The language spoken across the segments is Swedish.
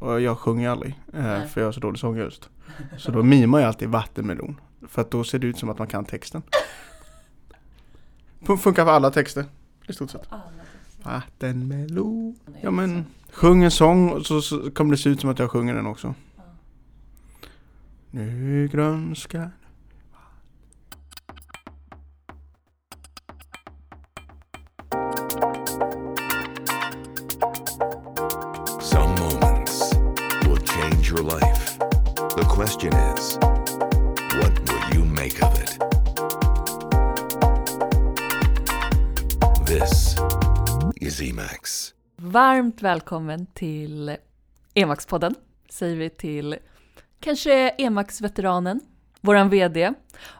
Och jag sjunger aldrig, eh, för jag har så dålig sångröst. Så då mimar jag alltid vattenmelon. För att då ser det ut som att man kan texten. Fun- Funkar för alla texter, i stort sett. Vattenmelon. Ja men, sjung en sång och så, så kommer det se ut som att jag sjunger den också. Nu grönskar your life. The question is, what will you make of it? This is Emacs. Varmt välkommen till Emacs-podden, säger vi till kanske Emacs-veteranen, våran VD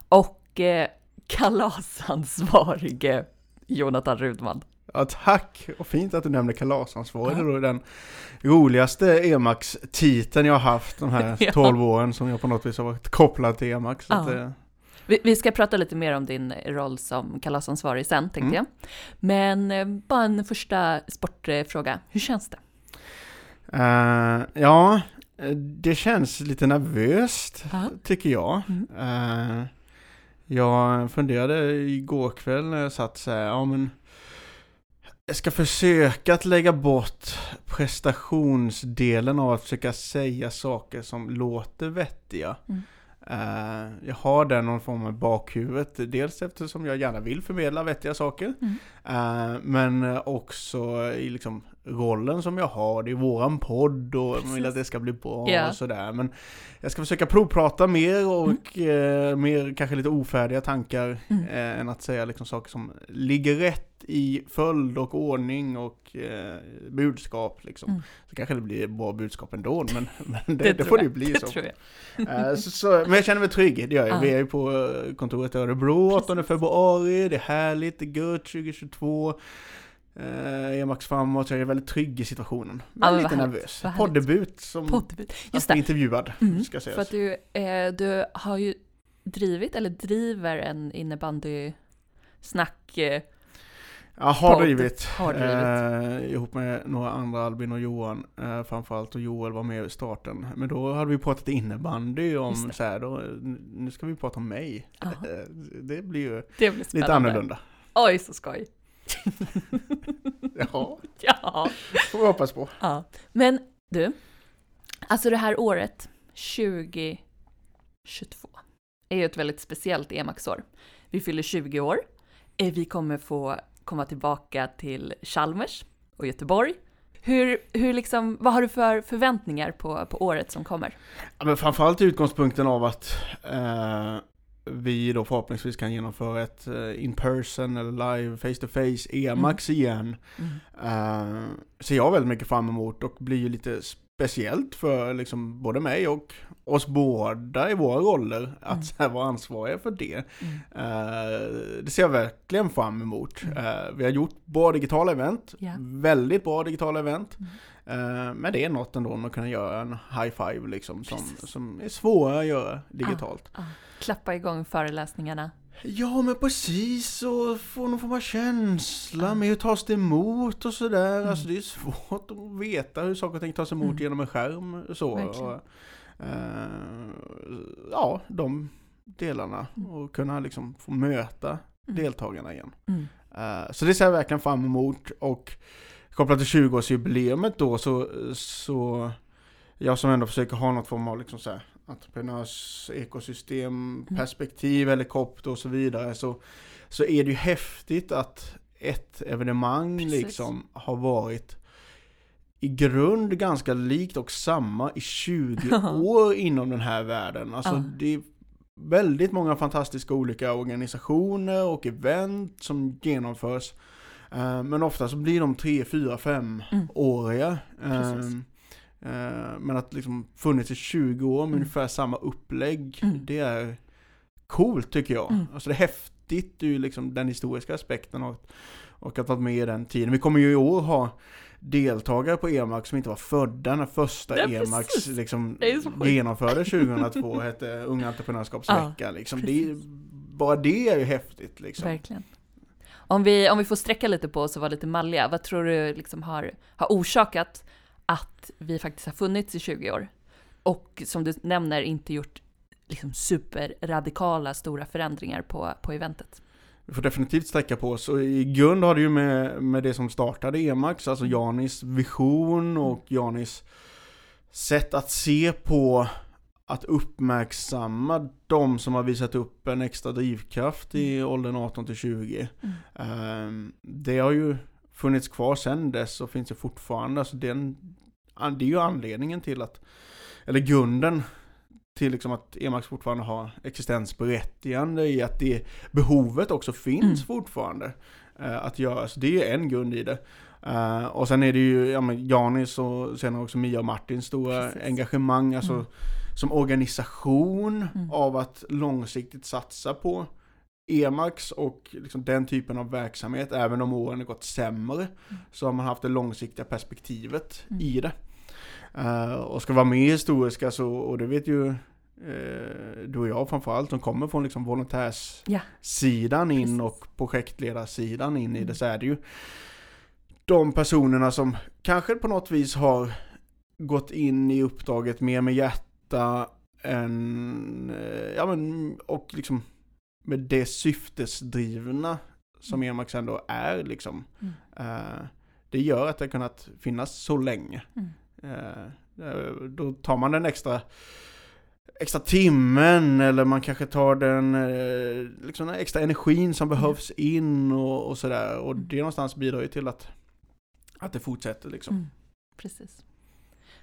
och eh, kalasansvarige Jonathan Rudman. Ja, tack! Och fint att du nämner kalasansvarig. Det är den roligaste Emax-titeln jag har haft de här Ja. 12 åren som jag på något vis har varit kopplad till Emax. Ja. eh, Vi, vi ska prata lite mer om din roll som kalasansvarig sen, tänkte Mm. jag. Men eh, bara en första sportfråga. Hur känns det? eh, ja, det känns lite nervöst Ja. tycker jag. Mm. Eh, jag funderade igår kväll när jag satt så här, ja men jag ska försöka att lägga bort prestationsdelen av att försöka säga saker som låter vettiga. Mm. Eh, jag har den någon form av bakhuvudet, dels eftersom jag gärna vill förmedla vettiga saker, Mm. eh, men också i liksom rollen som jag har, det är våran podd och man vill att det ska bli bra Ja. och sådär. Men jag ska försöka provprata mer och eh, mer kanske lite ofärdiga tankar Mm. eh, än att säga liksom saker som ligger rätt i följd och ordning och eh, budskap liksom. Mm. Så kanske det blir bra budskap ändå, men, men det, det, tror får det jag. ju bli det så. tror jag. Eh, så, så. Men jag känner mig trygg, det gör jag. Ja. Vi är ju på eh, kontoret i Örebro 8 Precis. februari, det är härligt, det är gött 2022. Eh, Emax framåt, jag är väldigt trygg i situationen. Men Ja, men lite nervös. Poddebut som Poddebut. att Just bli det. intervjuad, Mm, ska sägas. För att du, eh, du har ju drivit, eller driver en innebandy-snack. Eh, Jag har drivit, Har drivit. Eh, ihop med några andra, Albin och Johan eh, framförallt, och Joel var med i starten. Men då hade vi pratat innebandy om så här, då, nu ska vi prata om mig. Ja. Eh, det blir ju det blir lite annorlunda. Oj, så skoj. Ja, Ja. får vi hoppas på. ja. Men du, alltså det här året, 2022, är ju ett väldigt speciellt Emax-år. Vi fyller 20 år. Eh, Vi kommer få komma tillbaka till Chalmers och Göteborg. Hur, hur liksom, vad har du för förväntningar på, på året som kommer? Ja, men framförallt utgångspunkten av att eh, vi då förhoppningsvis kan genomföra ett eh, in person eller live face to face EMAX igen. Eh, ser jag väldigt mycket fram emot och blir ju lite speciellt för liksom både mig och oss båda i våra roller att Mm. här vara ansvariga för det. Mm. Eh, det ser jag verkligen fram emot. Mm. Eh, vi har gjort bra digitala event, Ja. väldigt bra digitala event. Eh, men det är något ändå med att kunna göra en high five liksom som, Precis. som är svårare att göra digitalt. Ja. Klappa igång föreläsningarna. Ja men precis och få någon form av känsla med hur tas det emot och sådär. Mm. Alltså det är svårt att veta hur saker och ting tas emot Mm. genom en skärm. Så. Och, eh, ja, de delarna Mm. och kunna liksom få möta Mm. deltagarna igen. Eh, Så det ser jag verkligen fram emot och kopplat till 20-årsjubileet då så, så jag som ändå försöker ha något form av liksom så här, entreprenörs ekosystem perspektiv, helikopter och så vidare så, så är det ju häftigt att ett evenemang Precis. liksom har varit i grund ganska likt och samma i 20 år inom den här världen. Alltså Ja. det är väldigt många fantastiska olika organisationer och event som genomförs. Eh, Men ofta så blir de tre, fyra, fem Mm. åriga. Precis. Eh, eh, Men att liksom funnits i 20 år med Mm. ungefär samma upplägg, Mm. det är coolt tycker jag. Mm. Alltså det är häftigt ur liksom den historiska aspekten och, och att vara med i den tiden. Vi kommer ju i år ha deltagare på EMAX som inte var födda när första Ja, EMAX precis. liksom genomfördes 2002, hette Unga Entreprenörskapsvecka. liksom. det, bara det är ju häftigt liksom. Verkligen. Om vi, om vi får sträcka lite på oss och vara lite malliga, vad tror du liksom har, har orsakat att vi faktiskt har funnits i 20 år. Och som du nämner, inte gjort liksom superradikala stora förändringar på, på eventet. Vi får definitivt sträcka på oss. Och i grund har det ju med, med det som startade Emax, alltså Janis vision och Janis sätt att se på att uppmärksamma de som har visat upp en extra drivkraft i åldern 18 till 20. Mm. Ehm, Det har ju funnits kvar sedan dess och finns ju fortfarande. Alltså den, det är ju anledningen till att, eller grunden till liksom att Emax fortfarande har existensberättigande i att det behovet också finns Mm. fortfarande eh, att göra. Så det är ju en grund i det. Eh, och sen är det ju ja, men Janis och sen också Mia och Martins stora Precis. engagemang, alltså Mm. Som organisation Mm. av att långsiktigt satsa på Emax och liksom den typen av verksamhet, även om åren har gått sämre, så har man haft det långsiktiga perspektivet Mm. i det. Eh, och ska vara med i historiska så, och det vet ju eh, du och jag framförallt, som kommer från liksom volontärssidan Ja. in och projektledarsidan in i Mm. det, så är det ju de personerna som kanske på något vis har gått in i uppdraget mer med hjärta än, eh, ja men, och liksom med det syftesdrivna som Mm. Emax ändå är liksom. Mm. Eh, det gör att det har kunnat finnas så länge. Mm. Eh, eh, då tar man den extra extra timmen eller man kanske tar den eh, liksom den extra energin som behövs in och, och sådär. Och det någonstans bidrar ju till att, att det fortsätter liksom. Mm. Precis.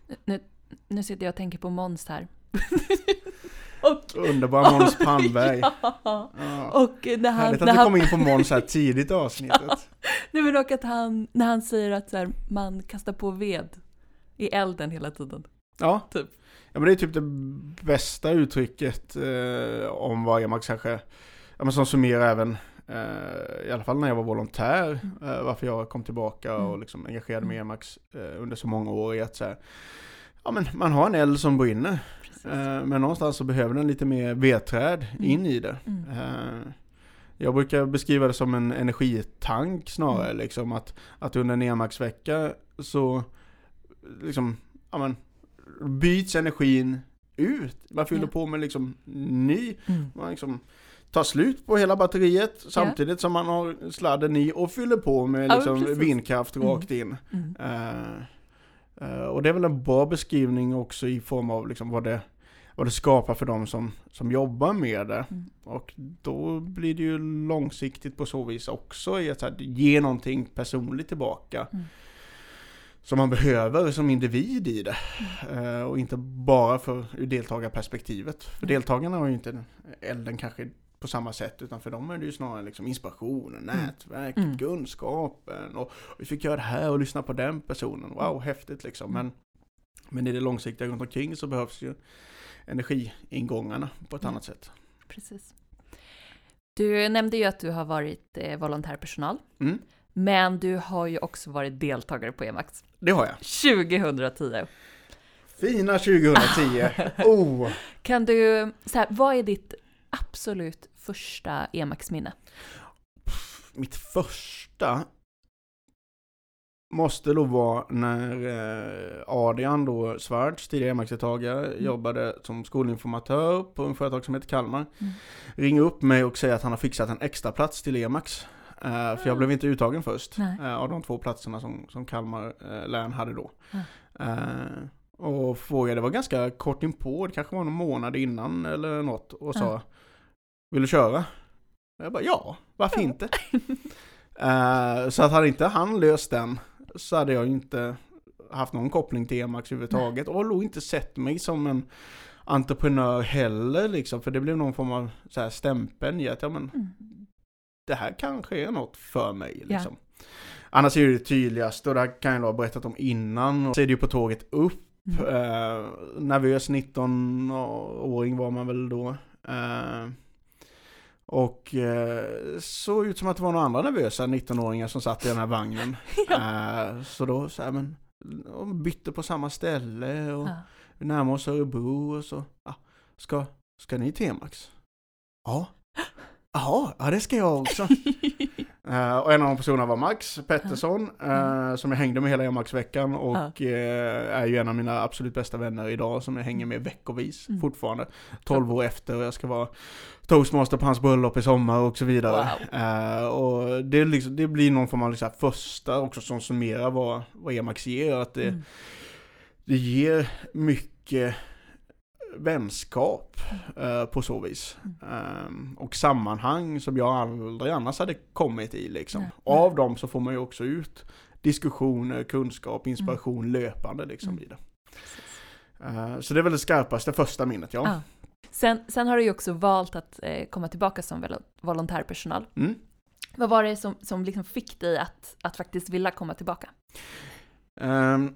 Nu, nu, nu sitter jag och tänker på Måns här. och, Underbar Måns Palmberg. ja, Ja. och när han... Härligt att när du han kom in på Måns här tidigt i avsnittet. Nej men och att han, när han säger att så här, man kastar på ved i elden hela tiden. Ja. Typ. ja, men det är typ det bästa uttrycket eh, om vad Emax kanske, ja men som summerar även, eh, i alla fall när jag var volontär, eh, varför jag kom tillbaka och Mm. liksom engagerade mig i Mm. Emax eh, under så många år i att så här, ja men man har en eld som brinner, eh, men någonstans så behöver den lite mer vedträd Mm. in i det. Mm. Eh, Jag brukar beskriva det som en energitank snarare, Mm. liksom att, att under en Emax-vecka så liksom, ja men, byts energin ut. Man fyller Ja. på med liksom ny, Mm. man liksom tar slut på hela batteriet samtidigt som man har sladden i och fyller på med Ja, liksom precis. vindkraft Mm. rakt in. Mm. Eh, och det är väl en bra beskrivning också i form av liksom vad det, vad det skapar för de som, som jobbar med det. Mm. Och då blir det ju långsiktigt på så vis också i att här, ge någonting personligt tillbaka. Mm. Som man behöver som individ i det. Eh, och inte bara för ur deltagarperspektivet. För Mm. deltagarna har ju inte elden kanske på samma sätt utan för dem är det ju snarare liksom inspirationen, nätverket, Mm. kunskapen och, och vi fick göra det här och lyssna på den personen. Wow, häftigt liksom. Men, men i det långsiktiga runt omkring så behövs ju energiingångarna på ett Mm. annat sätt. Precis. Du nämnde ju att du har varit eh, volontärpersonal. Mm. Men du har ju också varit deltagare på EMAX Det har jag. 2010. Fina 2010! oh! Kan du, så här, vad är ditt absolut första EMAX-minne? Mitt första måste då vara när eh, Adrian då, Svarts, tidigare Emax-deltagare, Mm. jobbade som skolinformatör på en företagsamhet i Kalmar. Mm. Ringer upp mig och säger att han har fixat en extra plats till Emax. Eh, för jag Ah. blev inte uttagen först Nej. eh, av de två platserna som, som Kalmar län hade då. Eh, och frågade, det var ganska kort inpå, det kanske var någon månad innan eller något, och sa Ah. Vill du köra? Jag bara, ja, varför Ja. inte? Eh, så att hade inte han löst den så hade jag inte haft någon koppling till Emax överhuvudtaget och nog inte sett mig som en entreprenör heller liksom. För det blev någon form av så här stämpeln i att ja, men, Mm. det här kanske är något för mig liksom. Annars är det tydligaste och det här kan jag ha berättat om innan. Och så är det ju på tåget upp. Mm. Eh, nervös 19-åring var man väl då. Eh, och eh, såg ut som att det var några andra nervösa 19-åringar som satt i den här vagnen. Eh, så då så här, men, de bytte på samma ställe och Ja. vi närmar oss Örebro och så. Ja, ska, ska ni till Emax? Ja. Jaha, ja det ska jag också. Eh, och en av de personerna var Max Pettersson, eh, som jag hängde med hela Emax-veckan och eh, är ju en av mina absolut bästa vänner idag som jag hänger med veckovis Mm. fortfarande. 12 år efter och jag ska vara toastmaster på hans bröllop i sommar och så vidare. Eh, och det, liksom, det blir någon form av liksom första också som summerar vad, vad Emax ger. Att det, Mm. det ger mycket vänskap eh, på så vis. Ehm, och sammanhang som jag aldrig annars hade kommit i liksom. Nej. Av dem så får man ju också ut diskussioner, kunskap, inspiration löpande liksom Mm. i det. Eh, så det är väl det skarpaste första minnet, ja. Ja. Sen, sen har du ju också valt att eh, komma tillbaka som vol- volontärpersonal. Mm. Vad var det som, som liksom fick dig att, att faktiskt vilja komma tillbaka? Ehm,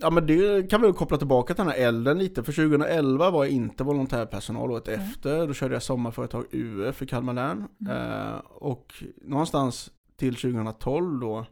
ja men det kan vi koppla tillbaka till den här elden lite, för 2011 var jag inte volontärpersonal året Mm. efter, då körde jag sommarföretag UF i Kalmar län. Mm. Eh, och någonstans till 2012 då,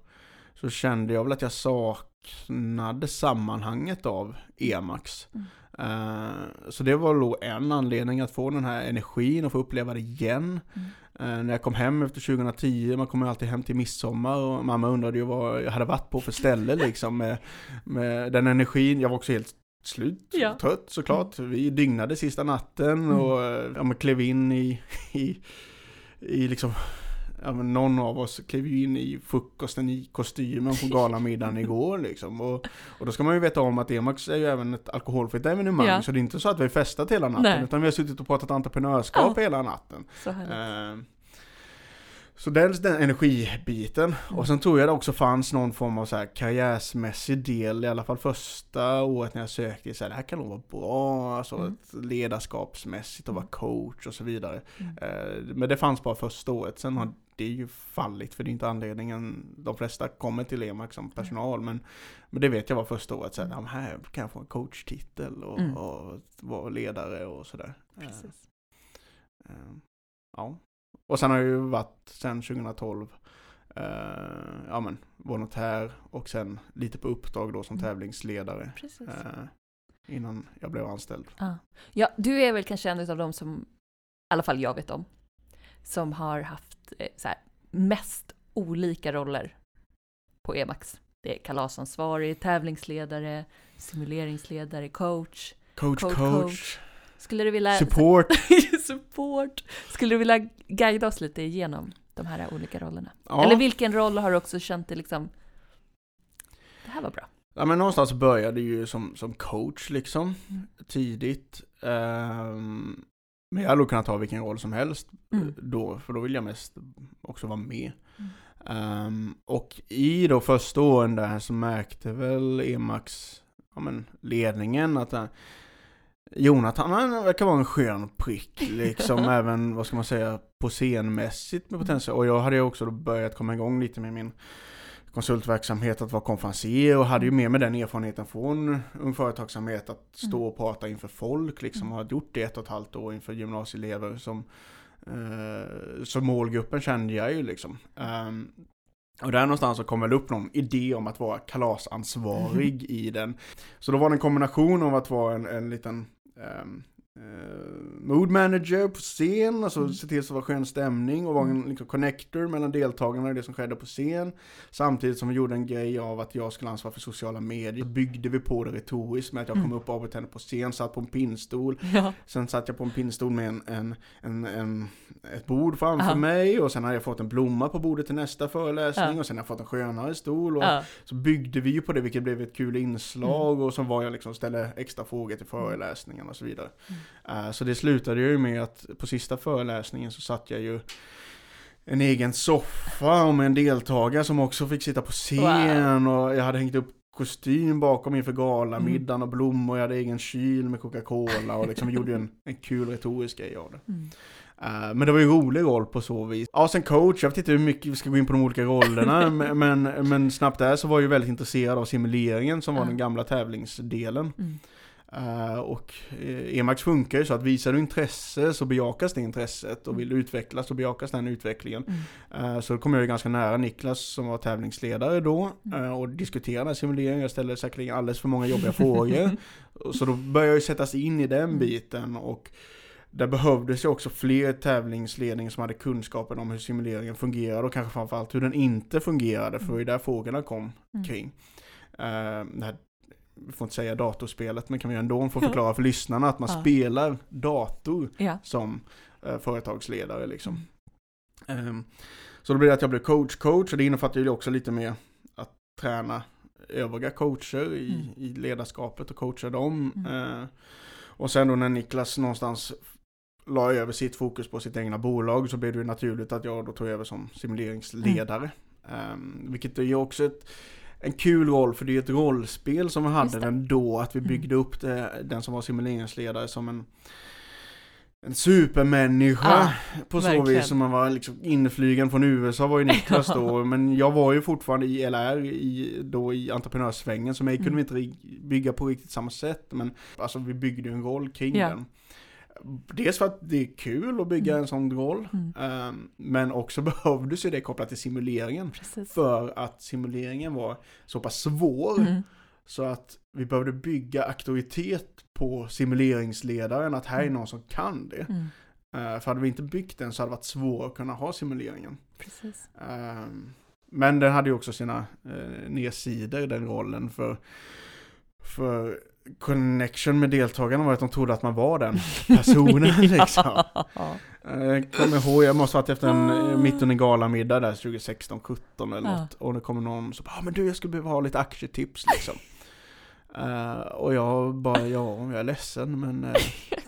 så kände jag väl att jag saknade sammanhanget av EMAX. Mm. Eh, så det var då en anledning att få den här energin och få uppleva det igen. Mm. Eh, när jag kom hem efter 2010, man kommer alltid hem till midsommar och mamma undrade ju vad jag hade varit på för ställe liksom med, med den energin. Jag var också helt slut, Ja. trött såklart. Vi dygnade sista natten Mm. och eh, ja, klev in i, i, i liksom Ja, någon av oss klev ju in i frukosten i kostymen på galamiddagen igår liksom. Och, och då ska man ju veta om att Emax är ju även ett alkoholfritt evenemang. Ja. Så det är inte så att vi har festat hela natten. Nej. Utan vi har suttit och pratat entreprenörskap hela natten. Så. Eh, Så dels den energibiten. Och sen tror jag det också fanns någon form av så här karriärsmässig del, i alla fall första året när jag sökte, så här, det här kan nog vara bra, alltså Mm. ledarskapsmässigt och vara coach och så vidare. Mm. Eh, Men det fanns bara första året, sen har det ju fallit, för det är inte anledningen, de flesta kommer till EMAX som personal, men, men det vet jag var första året, så här, ja, men här kan jag få en coachtitel och, Mm. och vara ledare och sådär. Eh, Precis. Eh, Ja. Och sen har jag ju varit sen 2012 eh, ja men volontär och sen lite på uppdrag då som Mm. tävlingsledare Precis. eh, innan jag blev anställd. Ja. ja, du är väl kanske en av de som, i alla fall jag vet om, som har haft eh, så här, mest olika roller på Emax. Det är kalasansvarig, tävlingsledare, simuleringsledare, coach. Coach, Coach, coach. Skulle du vilja... support. support. Skulle du vilja guida oss lite igenom de här olika rollerna? Ja. Eller vilken roll har du också känt det liksom, det här var bra? ja men någonstans började ju som, som coach liksom Mm. tidigt. Ehm, men jag hade nog kunnat ta vilken roll som helst Mm. då, för då vill jag mest också vara med. Mm. Ehm, och i då första åren där så märkte väl Emax, ja men ledningen att uh, Jonathan han verkar vara en skön prick liksom, även vad ska man säga, på scenmässigt med potential. Och jag hade ju också då börjat komma igång lite med min konsultverksamhet, att vara konferencier och hade ju med mig den erfarenheten från Ung Företagsamhet att stå och prata inför folk liksom. Och hade gjort det ett och ett halvt år inför gymnasieelever som eh, så målgruppen kände jag ju liksom. Ehm, och där någonstans så kom väl upp någon idé om att vara kalasansvarig i den. Så då var det en kombination av att vara en, en liten ehm, eh, mood manager på scen, alltså Mm. se till så det var skön stämning och vara en liksom, connector mellan deltagarna i det som skedde på scen. Samtidigt som vi gjorde en grej av att jag skulle ansvara för sociala medier. Byggde vi på det retoriskt med att jag kom Mm. upp och till på scen, satt på en pinnstol. Ja. Sen satt jag på en pinnstol med en, en, en, en, ett bord framför Ja. mig och sen hade jag fått en blomma på bordet till nästa föreläsning Ja. och sen har jag fått en skönare stol. Och Ja. Så byggde vi ju på det vilket blev ett kul inslag Mm. och så var jag liksom ställde extra frågor till föreläsningen och så vidare. Mm. Eh, så det slutade ju med att på sista föreläsningen så satt jag ju en egen soffa och med en deltagare som också fick sitta på scen och jag hade hängt upp kostym bakom inför galamiddagen och blommor, jag hade egen kyl med Coca-Cola och liksom gjorde en, en kul retorisk grej av det. Mm. Eh, men det var ju en rolig roll på så vis. Ja, sen coach, jag vet inte hur mycket vi ska gå in på de olika rollerna, men, men, snabbt där så var jag ju väldigt intresserad av simuleringen som var Ja. den gamla tävlingsdelen. Mm. Eh, och eh, Emax funkar ju så att visar du intresse så bejakas det intresset och vill du utvecklas så bejakas den utvecklingen. Mm. Eh, så kom jag ju ganska nära Niklas som var tävlingsledare då Mm. och diskuterade simuleringen. Jag ställde säkerligen alldeles för många jobbiga frågor. Så då började jag ju sätta sig in i den Mm. biten och där behövdes ju också fler tävlingsledningar som hade kunskapen om hur simuleringen fungerade och kanske framförallt hur den inte fungerade, för det var ju där frågorna kom Mm. kring. Det här, vi får inte säga datorspelet, men kan vi ändå få förklara för lyssnarna att man Ja. spelar dator Ja. som eh, företagsledare liksom. Mm. Ehm, så då blir det att jag blir coach-coach och det innefattar ju också lite mer att träna övriga coacher i, Mm. i ledarskapet och coacha dem. Mm. Eh, och sen då när Niklas någonstans la över sitt fokus på sitt egna bolag så blev det ju naturligt att jag då tog över som simuleringsledare. Ehm, vilket är ju också ett, en kul roll för det är ett rollspel som vi hade den då, att vi Mm. byggde upp det, den som var simuleringsledare som en en supermänniska Ja, på så verkligen. vis som man var liksom inflygen från USA var ju Niklas då, men jag var ju fortfarande i LR, i, då i entreprenörssvängen, så mig kunde Mm. vi inte bygga på riktigt samma sätt, men alltså vi byggde ju en roll kring Ja. den. Dels för att det är kul att bygga Mm. en sån roll, Mm. ehm, men också behövdes ju det kopplat till simuleringen. Precis. För att simuleringen var så pass svår, Mm. så att vi behövde bygga auktoritet på simuleringsledaren, att här är Mm. någon som kan det. Eh, För hade vi inte byggt den så hade det varit svårt att kunna ha simuleringen. Ehm, Men den hade ju också sina eh, nedsidor, den rollen. För, för connection med deltagarna var att de trodde att man var den personen liksom. Ja. Eh, Jag kommer ihåg, jag måste ha varit efter en Ah. eh, mitt under galamiddag där 2016, 17 eller Ja. något. Och det kommer någon som bara, ah, men du jag skulle behöva ha lite aktietips liksom. Eh, och jag bara, ja, jag är ledsen men Jag inget.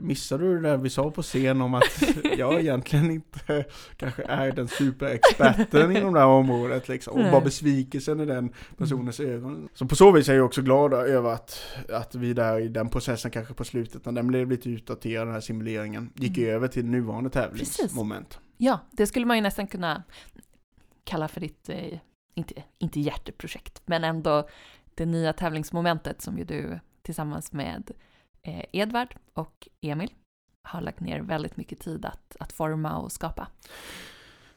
Missade du det där vi sa på scen om att jag egentligen inte kanske är den superexperten inom det här området liksom. Och bara besvikelsen i den personens ögon. Så på så vis är jag också glad över att, att vi där i den processen kanske på slutet när den blev lite utdaterad den här simuleringen gick Mm. över till nuvarande tävlingsmoment. Ja, det skulle man ju nästan kunna kalla för ditt, eh, inte, inte hjärteprojekt, men ändå det nya tävlingsmomentet som ju du tillsammans med Edvard och Emil har lagt ner väldigt mycket tid att, att forma och skapa.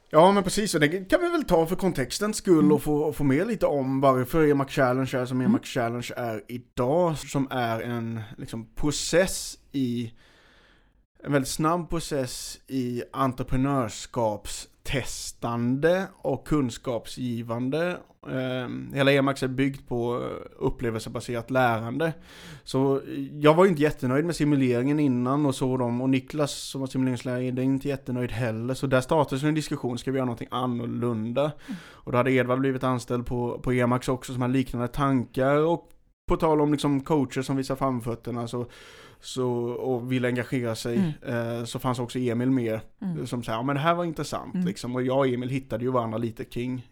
Ja men precis, och det kan vi väl ta för kontextens skull Mm. och få, få med lite om varför EMAC Challenge är som Mm. EMAC Challenge är idag. Som är en liksom, process i, en väldigt snabb process i testande och kunskapsgivande. Ehm, hela EMAX är byggt på eh, upplevelsebaserat lärande. Så eh, jag var ju inte jättenöjd med simuleringen innan och så dem och Niklas som var simuleringslärare är inte jättenöjd heller. Så där startades en diskussion, ska vi göra någonting annorlunda? Och då hade Edvard blivit anställd på, på EMAX också som hade liknande tankar och på tal om liksom coacher som visar framfötterna så, så, och vill engagera sig eh, så fanns också Emil med Mm. som säger ja men det här var intressant Mm. liksom. Och jag och Emil hittade ju varandra lite kring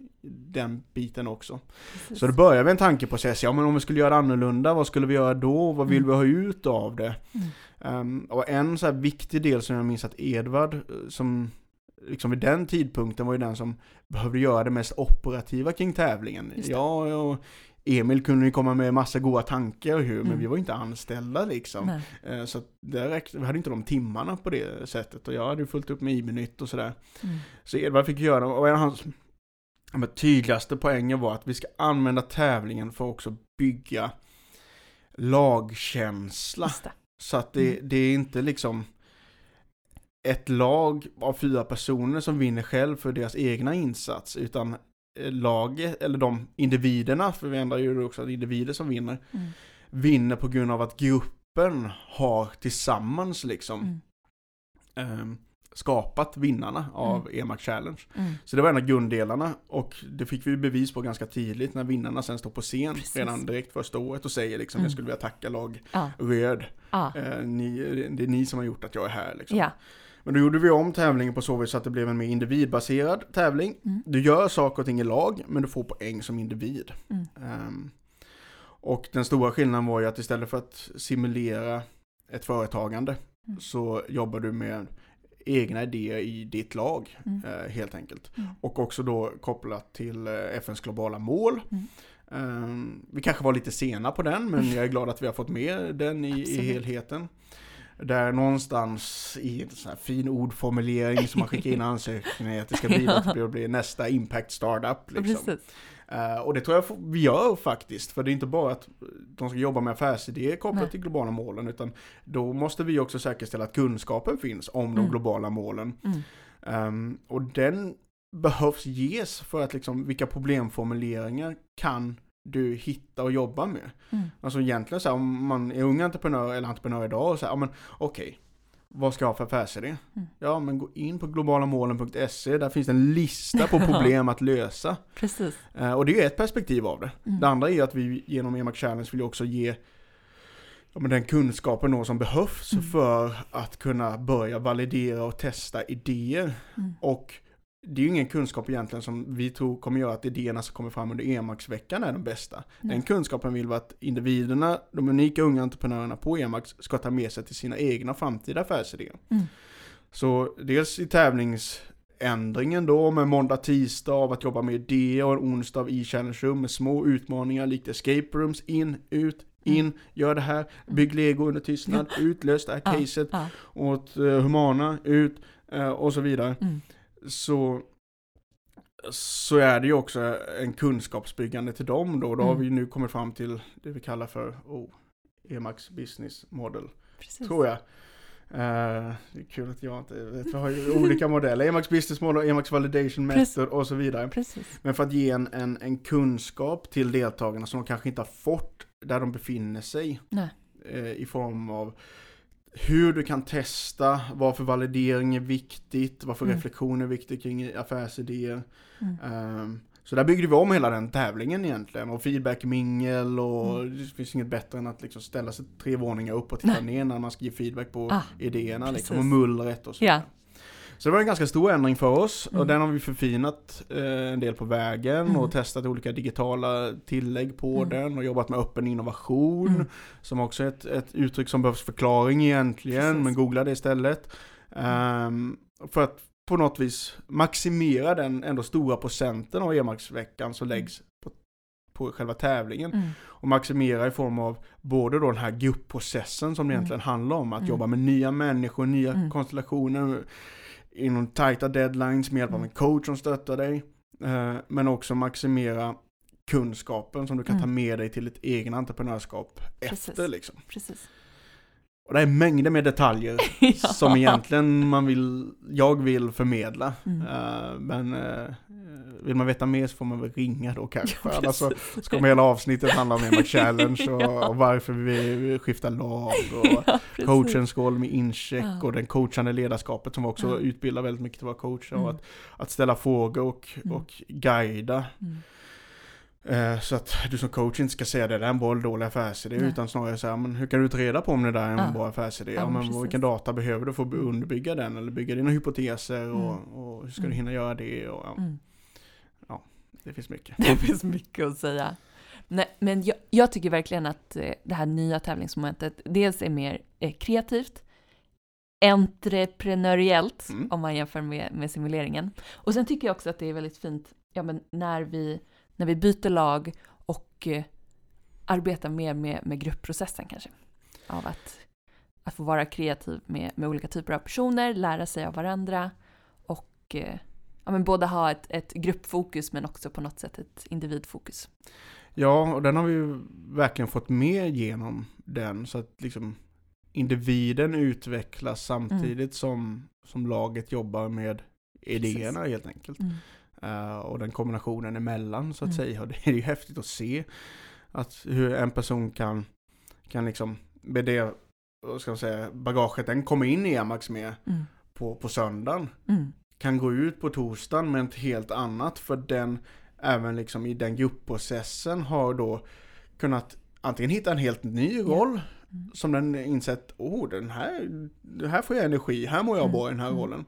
den biten också. Precis. Så det började med en tankeprocess, ja men om vi skulle göra annorlunda, vad skulle vi göra då? Vad vill Mm. vi ha ut av det? Mm. Ehm, och en så här viktig del som jag minns att Edvard, eh, som liksom vid den tidpunkten var ju den som behövde göra det mest operativa kring tävlingen. Jag och Emil kunde ju komma med massa goda tankar och hur, men Mm. vi var ju inte anställda liksom. Nej. Eh, Så det räckte, vi hade inte de timmarna på det sättet och jag hade ju fullt upp med IB-nytt och sådär. Mm. Så Edvard fick göra, och en av hans men tydligaste poänger var att vi ska använda tävlingen för att också bygga lagkänsla. Så att det, Mm. det är inte liksom ett lag av fyra personer som vinner själv för deras egna insats, utan laget, eller de individerna, för vi ändrar ju också att individer som vinner, Mm. vinner på grund av att gruppen har tillsammans liksom Mm. ehm, skapat vinnarna av EMAC Challenge. Mm. Så det var en av grunddelarna och det fick vi bevis på ganska tidigt när vinnarna sen står på scen Precis. redan direkt första året och säger liksom Mm. jag skulle vilja tacka lag Ja. Röd. Ja. Eh, ni, det är ni som har gjort att jag är här liksom. Ja. Men då gjorde vi om tävlingen på så vis att det blev en mer individbaserad tävling. Mm. Du gör saker och ting i lag men du får poäng som individ. Mm. Ehm, och den stora skillnaden var ju att istället för att simulera ett företagande Mm. så jobbar du med egna idéer i ditt lag eh, helt enkelt. Mm. Och också då kopplat till eh, FNs globala mål. Ehm, vi kanske var lite sena på den men jag är glad att vi har fått med den i, i helheten. Där någonstans i en sån här fin ordformulering som man skickar in ansökningar att det ska bidra till att bli nästa impact startup. Liksom. Eh, och det tror jag vi gör faktiskt, för det är inte bara att de ska jobba med affärsidéer kopplat Nej. till globala målen, utan då måste vi också säkerställa att kunskapen finns om de Mm. globala målen. Mm. Ehm, och den behövs ges för att liksom, vilka problemformuleringar kan du hitta och jobba med? Mm. Alltså egentligen så här, om man är ung entreprenör eller entreprenör idag och så här, ja men okej, vad ska jag ha för affärsidé? Mm. Ja men gå in på globalamålen.se, där finns en lista på problem att lösa. Precis. Eh, och det är ju ett perspektiv av det. Mm. Det andra är att vi genom EMAC Challenge vill också ge ja, men den kunskapen då som behövs Mm. för att kunna börja validera och testa idéer. Mm. Och det är ju ingen kunskap egentligen som vi tror kommer göra att idéerna som kommer fram under EMAX-veckan är de bästa. Nej. Den kunskapen vill vi att individerna, de unika unga entreprenörerna på EMAX ska ta med sig till sina egna framtida affärsidéer. Mm. Så dels i tävlingsändringen då med måndag, tisdag av att jobba med idéer och en onsdag av e-challenge room med små utmaningar likt escape rooms, in, ut, in, gör det här, bygg lego under tystnad, utlös det här Ja, caset ja. åt eh, Humana, ut eh, och så vidare. Mm. Så, så är det ju också en kunskapsbyggande till dem då. Då har Mm. vi nu kommit fram till det vi kallar för oh, EMAX Business Model, Precis. tror jag. Eh, det är kul att jag inte vet, vi har ju olika modeller. EMAX Business Model, EMAX Validation. Method och så vidare. Precis. Men för att ge en, en, en kunskap till deltagarna som de kanske inte har fått där de befinner sig. Eh, I form av hur du kan testa, varför validering är viktigt, varför Mm. reflektion är viktigt kring affärsidéer. Mm. Ehm, så där byggde vi om hela den tävlingen egentligen och feedbackmingel och Mm. det finns inget bättre än att liksom ställa sig tre våningar upp och titta Nej. ner när man ska ge feedback på Ah, idéerna liksom, och mullret och så. Ja. Så det var en ganska stor ändring för oss och Mm. den har vi förfinat eh, en del på vägen Mm. och testat olika digitala tillägg på Mm. den och jobbat med öppen innovation Mm. som också är ett, ett uttryck som behövs förklaring egentligen Precis. men googla det istället. Ehm, för att på något vis maximera den ändå stora procenten av EMAX-veckan som läggs på, på själva tävlingen Mm. och maximera i form av både då den här gruppprocessen som det Mm. egentligen handlar om, att Mm. jobba med nya människor, nya Mm. konstellationer inom tajta deadlines med hjälp av Mm. en coach som stöttar dig. Eh, men också maximera kunskapen som du kan ta Mm. med dig till ett egen entreprenörskap Precis. efter liksom. Precis. Och det är mängder med detaljer Ja. som egentligen man vill, jag vill förmedla. Mm. Eh, men eh, vill man veta mer så får man väl ringa då kanske. Ja, Annars så precis. kommer hela avsnittet handla om EMAC Challenge och, Ja. och varför vi, skiftar lag och Ja, coachens roll med incheck och den coachande ledarskapet som också utbildar väldigt mycket till våra coacher. Mm. Och att, att ställa frågor och, Mm. och guida. Mm. Eh, så att du som coach inte ska säga det där är en eller dålig affärsidé Nej. utan snarare säga men hur kan du ta reda på om det där är en Ja. bra affärsidé? Ja, Ja, men precis. vilken data behöver du för att underbygga den eller bygga dina hypoteser och, och hur ska du Mm. hinna göra det? Och, ja, Mm. Det finns mycket. Det finns mycket att säga. Nej, men jag, jag tycker verkligen att eh, det här nya tävlingsmomentet dels är mer eh, kreativt, entreprenöriellt, Mm. om man jämför med, med simuleringen. Och sen tycker jag också att det är väldigt fint ja, men när, vi, när vi byter lag och eh, arbetar mer med, med gruppprocessen kanske. Av att, att få vara kreativ med, med olika typer av personer, lära sig av varandra och eh, ja, men både ha ett, ett gruppfokus men också på något sätt ett individfokus. Ja, och den har vi ju verkligen fått med genom den så att liksom individen utvecklas samtidigt som, som laget jobbar med idéerna helt enkelt. Mm. Eh, och den kombinationen emellan så att Mm. säga. Och det är ju häftigt att se att hur en person kan, kan liksom med det ska man säga, bagaget den kommer in i Amax med Mm. på, på söndagen. Mm. Kan gå ut på torsdagen med ett helt annat för den även liksom i den gruppprocessen har då kunnat antingen hitta en helt ny roll Mm. som den insett, oh den här, här får jag energi, här mår jag Mm. bra i den här Mm. rollen.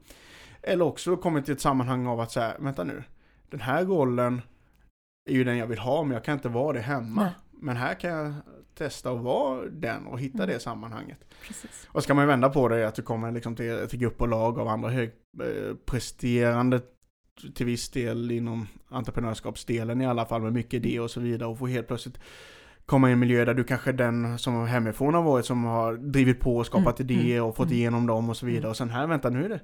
Eller också kommit till ett sammanhang av att säga, vänta nu, den här rollen är ju den jag vill ha men jag kan inte vara det hemma. Nej. Men här kan jag testa att vara den och hitta Mm. det sammanhanget. Precis. Och ska man ju vända på det att du kommer liksom till, till grupp och lag av andra högpresterande till viss del inom entreprenörskapsdelen i alla fall med mycket idéer och så vidare och får helt plötsligt komma i en miljö där du kanske är den som hemifrån har varit som har drivit på och skapat Mm, idéer mm, och fått mm. igenom dem och så vidare. Mm. Och sen här, vänta nu är det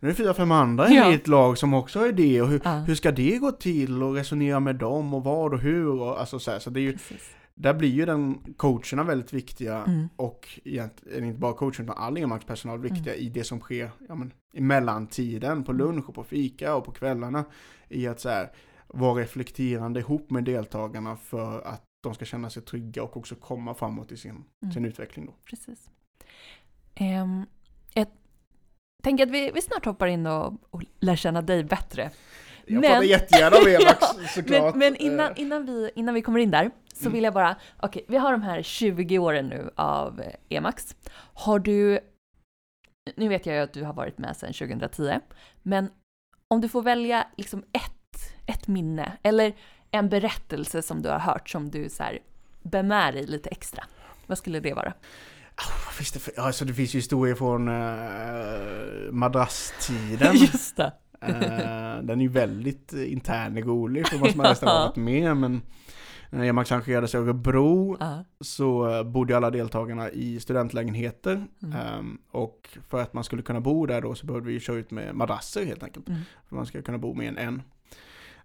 nu är det fyra, fem andra Ja. i ett lag som också har idéer. Hur, Ja. hur ska det gå till? Och resonera med dem och vad och hur? Och, alltså så, här, så det är ju, Precis. där blir ju den coacherna väldigt viktiga. Mm. Och egentligen inte bara coachen utan all enmanspersonal Mm. viktiga i det som sker ja, men, i mellantiden, på lunch och på fika och på kvällarna. I att så här, vara reflekterande ihop med deltagarna för att de ska känna sig trygga och också komma framåt i sin, Mm. sin utveckling. Då. Precis. Um, jag tänker att vi, vi snart hoppar in och, och lär känna dig bättre. Jag Men- pratar jättegärna om Emax Ja, såklart. Men, men innan, Eh, innan, vi, innan vi kommer in där så Mm. vill jag bara, okej, vi har de här 20 åren nu av eh, Emax. Har du, nu vet jag ju att du har varit med sedan 2010, men om du får välja liksom ett, ett minne eller en berättelse som du har hört som du så här bär med dig lite extra, vad skulle det vara? Vad finns det, för, alltså, det finns ju historier från uh, madrasstiden. Just det. Eh, den är ju väldigt eh, intern och rolig för vad som har nästan Ja. varit med. Men när Emax arrangerades i Örebro Ja. så bodde alla deltagarna i studentlägenheter. Mm. Ehm, och för att man skulle kunna bo där då så behövde vi köra ut med madrasser helt enkelt. Mm. För man ska kunna bo med en en.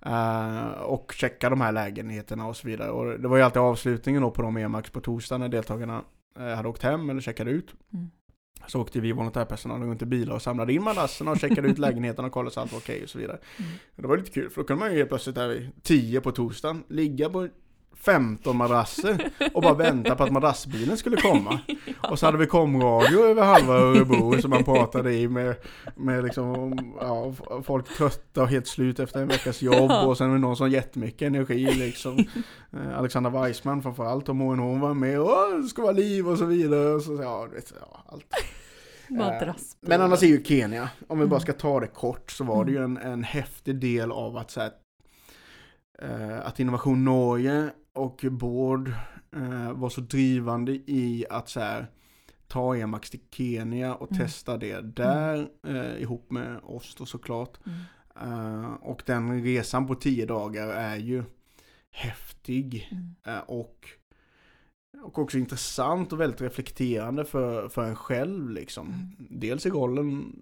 Eh, och checka de här lägenheterna och så vidare. Och det var ju alltid avslutningen då på de Emax på torsdag när deltagarna hade åkt hem eller checkade ut. Mm. Så åkte vi volontärpersonal runt i bilar och samlade in madrasserna och checkade ut lägenheterna och kollade så allt var okej och så vidare. Mm. Det var lite kul för då kunde man ju helt plötsligt där vid 10 på torsdagen ligga på 15 madrasser och bara vänta på att madrassbilen skulle komma. Och så hade vi komradio över halva Örebro som man pratade i med, med liksom, ja, folk trötta och helt slut efter en veckas jobb och sen var det någon som jättemycket energi liksom. Eh, Alexandra Weissman framförallt och Moen hon var med och det ska vara liv och så vidare. Och så, ja, vet, ja, allt. Madrass. Men annars är ju Kenya, om vi bara Mm. ska ta det kort, så var det ju en, en häftig del av att så här, eh, att Innovation Norge och Bård eh, var så drivande i att så här, ta Emax till Kenya och Mm. testa det där eh, ihop med oss då såklart. Mm. Eh, och den resan på tio dagar är ju häftig Mm. eh, och, och också intressant och väldigt reflekterande för, för en själv liksom. Mm. Dels i rollen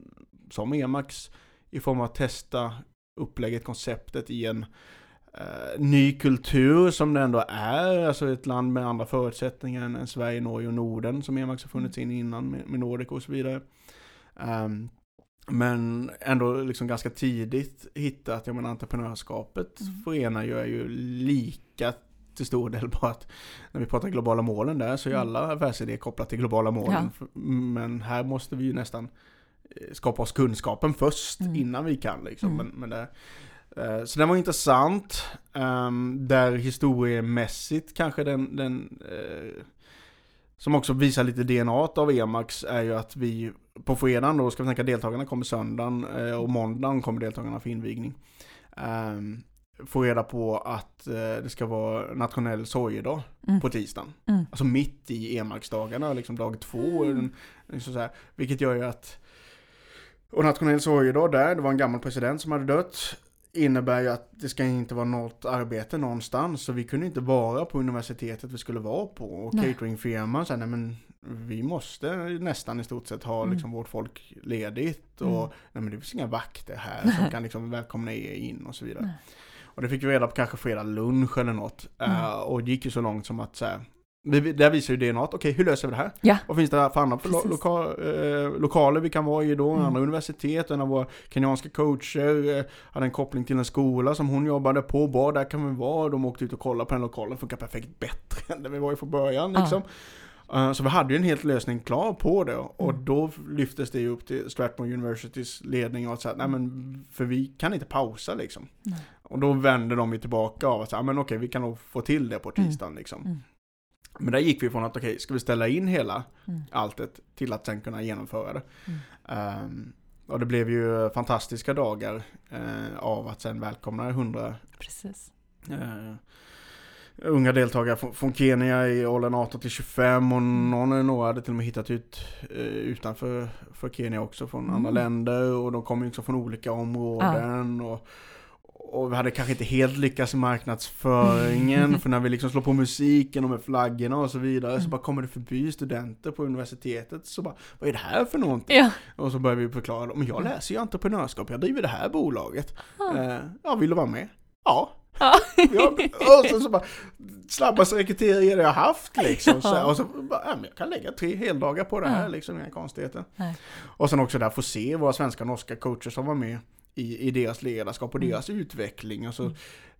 som Emax i form av att testa upplägget, konceptet i en eh, ny kultur som det ändå är, alltså ett land med andra förutsättningar än, än Sverige, Norge och Norden som Emax har funnits in innan med, med Nordic och så vidare. Ehm, men ändå liksom ganska tidigt hittat, jag menar entreprenörskapet Mm. förenar ju är ju lika till stor del bara att när vi pratar globala målen där så är Mm. alla affärsidéer kopplat till globala målen. Men här måste vi ju nästan eh, skapa oss kunskapen först Mm. innan vi kan liksom. Mm. Men, men det, så den var intressant. ehm, där historiemässigt kanske den, den eh, som också visar lite DNA av Emax är ju att vi på fredagen då ska vi tänka deltagarna kommer söndagen eh, och måndagen kommer deltagarna för invigning. Um, får reda på att eh, det ska vara nationell sorgedag Mm. på tisdagen. Mm. Alltså mitt i Emax-dagarna, liksom dag två. Mm. Liksom så här, vilket gör ju att... Och nationell sorgedag där, det var en gammal president som hade dött. Innebär ju att det ska inte vara något arbete någonstans. Så vi kunde inte vara på universitetet vi skulle vara på. Och Nej. cateringfirman sa nej men vi måste nästan i stort sett ha Mm. liksom vårt folk ledigt. Och Mm. nej men det finns inga vakter här som kan liksom välkomna er in och så vidare. Nej. Och det fick vi reda på kanske fredag lunch eller något. Mm. Eh, och gick ju så långt som att så här, vi, där visar ju DNA att okej, hur löser vi det här? Ja. Vad finns det för andra lo loka eh, lokaler vi kan vara i då? Mm. Andra universitet, en av våra kenyanska coacher eh, hade en koppling till en skola som hon jobbade på. Bara där kan vi vara. De åkte ut och kollade på den lokalen, funkar perfekt bättre än där vi var i från början Ja. liksom. Eh, Så vi hade ju en helt lösning klar på det och Mm. då lyftes det upp till Strathmore Universitys ledning och att säga, nej men för vi kan inte pausa liksom. Nej. Och då vände de ju tillbaka av att säga, men okej vi kan nog få till det på Mm. tisdagen liksom. Men där gick vi från att okej, ska vi ställa in hela Mm. alltet till att sen kunna genomföra det. Mm. Ehm, och det blev ju fantastiska dagar eh, av att sen välkomna 100 Precis. eh, unga deltagare från, från Kenya i åldern 18 till 25 och Mm. någon eller några hade till och med hittat ut eh, utanför för Kenya också från Mm. andra länder och de kom ju också från olika områden och, och vi hade kanske inte helt lyckats i marknadsföringen, för när vi liksom slår på musiken och med flaggorna och så vidare, så bara kommer det förbi studenter på universitetet, så bara, vad är det här för någonting? Ja. Och så börjar vi förklara, men jag läser ju entreprenörskap, jag driver det här bolaget. Eh, ja, vill du vara med? Ja. Ja. och så, så bara, snabbaste rekryteringar jag haft liksom. Så, Ja. och så bara, ja, men jag kan lägga tre heldagar på det här liksom, inga konstigheter. Nej. Och sen också där få se våra svenska och norska coacher som var med i, i deras ledarskap och Mm. deras utveckling. Alltså,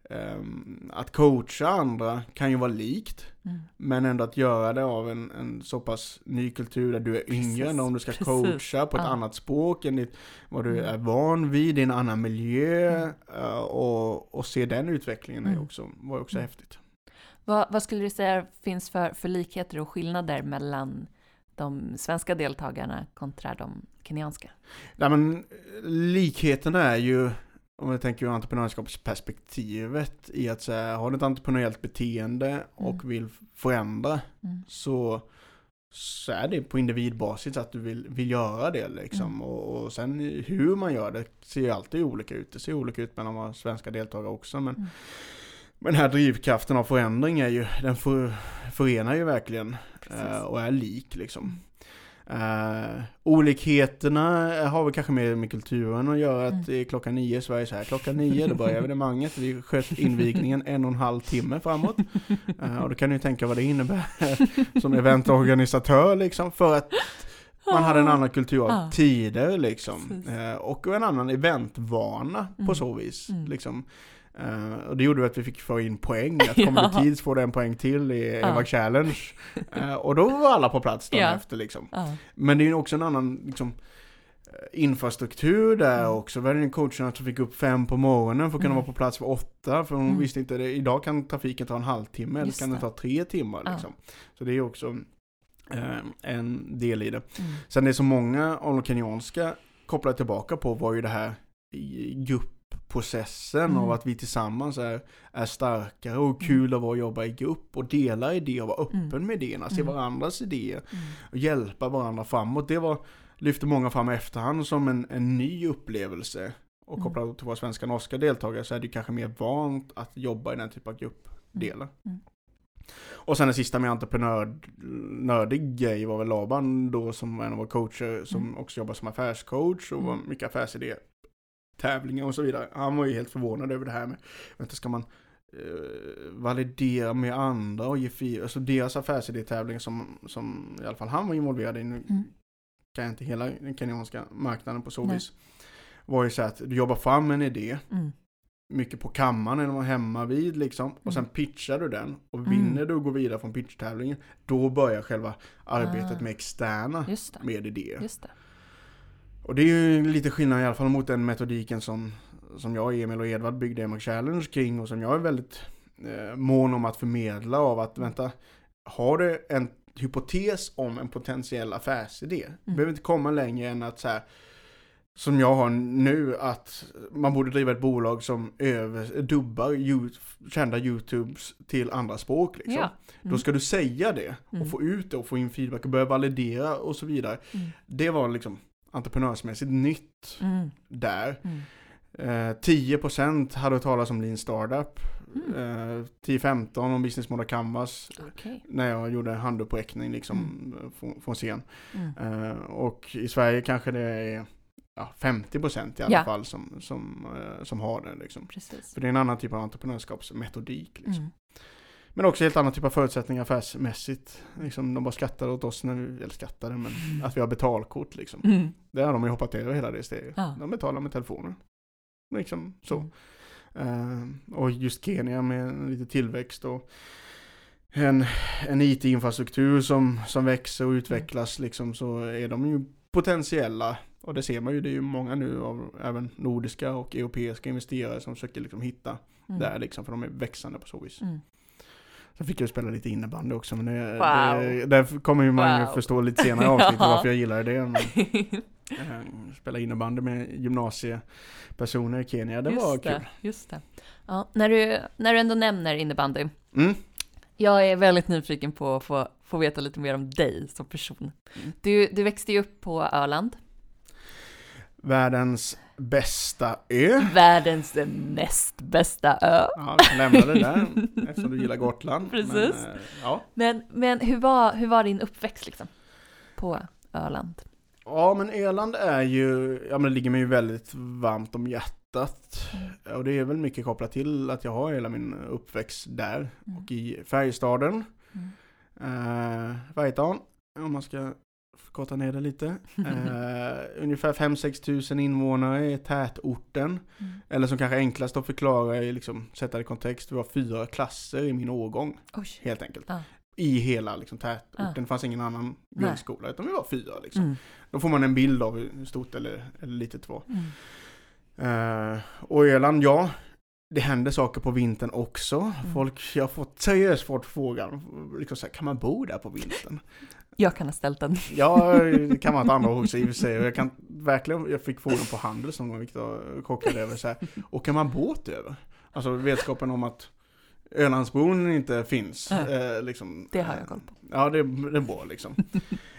ehm, att coacha andra kan ju vara likt, Mm. men ändå att göra det av en, en så pass ny kultur där du är yngre Precis, än om du ska precis. coacha på ett Ja. annat språk än ditt, vad du Mm. är van vid, i en annan miljö eh, och, och se den utvecklingen är också, var också häftigt. Vad, vad skulle du säga finns för, för likheter och skillnader mellan de svenska deltagarna kontra de kenyanska? Nej men likheten är ju, om vi tänker ur entreprenörskapsperspektivet, i att säga, har du ett entreprenöriellt beteende och Mm. vill förändra Mm. så, så är det på individbasis att du vill, vill göra det liksom. Mm. Och, och sen hur man gör det ser ju alltid olika ut. Det ser olika ut mellan våra svenska deltagare också. Men, Mm. men den här drivkraften av förändring är ju, den för, förenar ju verkligen. Eh, och är lik liksom. Uh, olikheterna har väl kanske mer med kulturen att göra, att Mm. klockan nio i Sverige så här, klockan nio då börjar evenemanget, vi sköt invigningen en och en halv timme framåt. Eh, och då kan ni ju tänka vad det innebär som eventorganisatör liksom, för att man hade en annan kultur av tider liksom. Eh, och en annan eventvana på Mm. så vis. Mm. Liksom. Eh, och det gjorde att vi fick få in poäng, att kommer Ja. du tid så får du en poäng till i Ja. Eva Challenge. Eh, och då var alla på plats dagen Ja. efter liksom. Ja. Men det är ju också en annan liksom, eh, infrastruktur där Mm. också. Vi hade en coach som fick upp fem på morgonen för att kunna Mm. vara på plats för åtta. För hon Mm. visste inte, det. idag kan trafiken ta en halvtimme eller kan det det. ta tre timmar. Liksom. Så det är ju också eh, en del i det. Mm. Sen det som många av de kenyanska kopplar tillbaka på var ju det här i gruppprocessen Mm. av att vi tillsammans är, är starkare och kul att vara och jobba i grupp och dela idéer och vara öppen Mm. med idéerna, se Mm. varandras idéer Mm. och hjälpa varandra framåt. Det var, lyfte många fram i efterhand som en, en ny upplevelse. Och Mm. kopplat till våra svenska och norska deltagare så är det kanske mer vant att jobba i den typen av gruppdelar. Mm. Och sen den sista med entreprenörnördig grej var väl Laban då som var en av våra coacher som Mm. också jobbar som affärscoach och var Mm. mycket affärsidé tävlingar och så vidare. Han var ju helt förvånad över det här med, vänta ska man eh, validera med andra och ge feedback, alltså deras affärsidétävlingar som, som i alla fall han var involverad i, nu Mm. kan jag inte hela den kenyanska marknaden på så Nej. vis, var ju så att du jobbar fram en idé, Mm. mycket på kammaren eller hemma vid liksom. Och sen Mm. pitchar du den. Och Mm. vinner du och går vidare från pitchtävlingen. Då börjar själva arbetet Ah. med externa med idéer. Och det är ju lite skillnad i alla fall mot den metodiken som, som jag, Emil och Edvard byggde Emac Challenge kring. Och som jag är väldigt eh, mån om att förmedla av att vänta. Har du en hypotes om en potentiell affärsidé. Du behöver inte komma längre än att så här, som jag har nu, att man borde driva ett bolag som över, dubbar you, kända YouTubes till andra språk. Liksom. Ja. Då ska du säga det och Mm. få ut det och få in feedback och börja validera och så vidare. Mm. Det var liksom entreprenörsmässigt nytt Mm. där. Mm. Eh, 10% hade hört talas om Lean Startup. Mm. Eh, 10-15 om Business Model Canvas. Okej. När jag gjorde handuppräckning liksom Mm. eh, från, från scen. Mm. Eh, och i Sverige kanske det är ja, 50% i alla Ja. fall som, som, eh, som har det. Liksom. Precis. För det är en annan typ av entreprenörskapsmetodik. Liksom. Mm. Men också helt annan typ av förutsättningar affärsmässigt. Liksom, de bara skrattade åt oss när vi, eller skrattade, men att vi har betalkort liksom. Mm. Det har de ju hoppat över hela det steget. Ja. De betalar med telefonen. Liksom så. Mm. Eh, och just Kenya med lite tillväxt och en, en IT-infrastruktur som, som växer och utvecklas liksom så är de ju potentiella. Och det ser man ju, det är ju många nu av även nordiska och europeiska investerare som försöker liksom hitta Mm. där liksom, för de är växande på så vis. Sen fick jag spela lite innebandy också, men det, Wow. det, kommer ju man Wow. förstå lite senare i avsnittet Ja. varför jag gillar det. Men, eh, spela innebandy med gymnasiepersoner i Kenya, det var just kul. det, just det. Ja, när, du, när du ändå nämner innebandy, Mm. jag är väldigt nyfiken på att få, få veta lite mer om dig som person. Mm. Du, du växte ju upp på Öland. Världens bästa ö. Världens näst bästa ö. Ja, vi kan lämna det där eftersom du gillar Gotland. Precis. Men, eh, ja. Men, men hur, var, hur var din uppväxt liksom? På Öland? ja, men Öland är ju, ja men det ligger mig ju väldigt varmt om hjärtat. Mm. Och det är väl mycket kopplat till att jag har hela min uppväxt där. Mm. Och i Färjestaden. Mm. Uh, Färjestaden, om man ska korta ner det lite. Eh, ungefär 5-6 tusen invånare i tätorten. Mm. Eller som kanske enklast att förklara, är liksom, sätta det i kontext. Vi var fyra klasser i min årgång, Oj. helt enkelt. Ja. I hela liksom, tätorten. Ja. Det fanns ingen annan grundskola, utan vi var fyra. Liksom. Mm. Då får man en bild av hur stort eller, eller litet det var. Mm. Eh, och Öland, ja. Det händer saker på vintern också. Mm. Folk, jag har fått seriöst fått frågan, liksom så här, kan man bo där på vintern? Jag kan ha ställt den. Ja, det kan man ta andra också i och för sig. Jag kan verkligen, jag fick frågan på Handels någon gång, vilket jag chockade över. Så här, åker man båt över? Alltså vetskapen om att Ölandsbron inte finns. Ja. Eh, liksom, Det har jag koll på. Ja, det, det är bra liksom.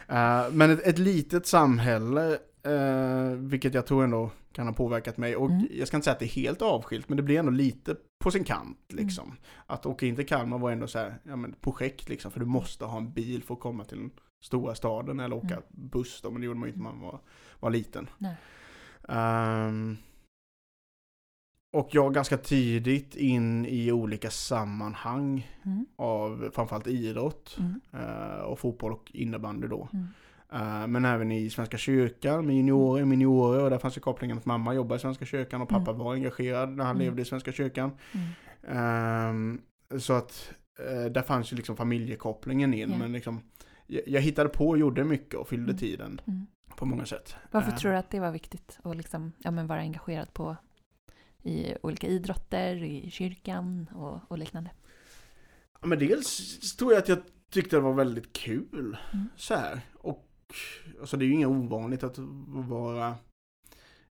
Eh, men ett, ett litet samhälle, eh, vilket jag tror ändå kan ha påverkat mig. Och Mm. jag ska inte säga att det är helt avskilt, men det blir ändå lite på sin kant Mm. liksom. Att åka in till Kalmar var ändå så här, ja men projekt liksom, för du måste ha en bil för att komma till den stora staden eller åka Mm. buss då, men det gjorde man ju inte när man var, var liten. Ehm, och jag ganska tidigt in i olika sammanhang Mm. av framförallt idrott Mm. eh, och fotboll och innebandy då. Mm. Eh, men även i Svenska kyrkan med juniorer, miniorer och där fanns ju kopplingen att mamma jobbade i Svenska kyrkan och pappa Mm. var engagerad när han Mm. levde i Svenska kyrkan. Mm. Ehm, så att eh, där fanns ju liksom familjekopplingen in. Ja. Men liksom, jag, jag hittade på och gjorde mycket och fyllde Mm. tiden Mm. på många sätt. Varför Eh, tror du att det var viktigt att liksom, ja, men vara engagerad på i olika idrotter, i kyrkan och, och liknande? Ja, men dels tror jag att jag tyckte det var väldigt kul. Mm. Så här. Och alltså det är ju inget ovanligt att vara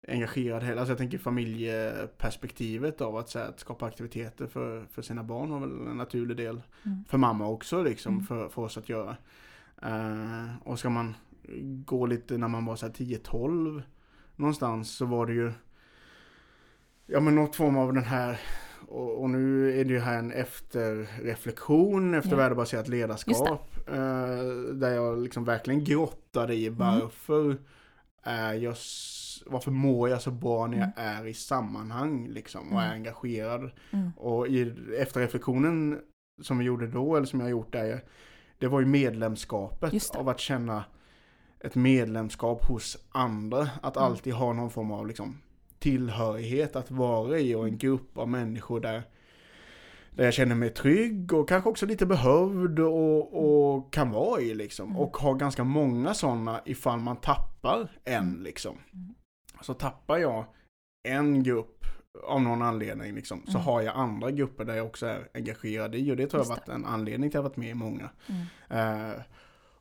engagerad heller. Alltså jag tänker familjeperspektivet av att, så här, att skapa aktiviteter för, för sina barn var väl en naturlig del. Mm. För mamma också liksom, Mm. för, för oss att göra. Eh, och ska man gå lite när man var så här 10-12 någonstans så var det ju Ja men något form av den här och, och nu är det ju här en efterreflektion efter Ja. värdebaserat ledarskap. Eh, där jag liksom verkligen grottade Mm. i varför är jag varför mår jag så bra när jag är i sammanhang liksom och är Mm. engagerad. Mm. Och i efterreflektionen som vi gjorde då, eller som jag har gjort där, det var ju medlemskapet av att känna ett medlemskap hos andra. Att Mm. alltid ha någon form av liksom, tillhörighet att vara i och en grupp av människor där, där jag känner mig trygg och kanske också lite behövd och, och kan vara i liksom. Mm. Och ha ganska många sådana ifall man tappar en liksom. Mm. Så tappar jag en grupp av någon anledning liksom, så Mm. har jag andra grupper där jag också är engagerad i och det tror jag har Just varit en anledning till att jag har varit med i många. Mm. Eh,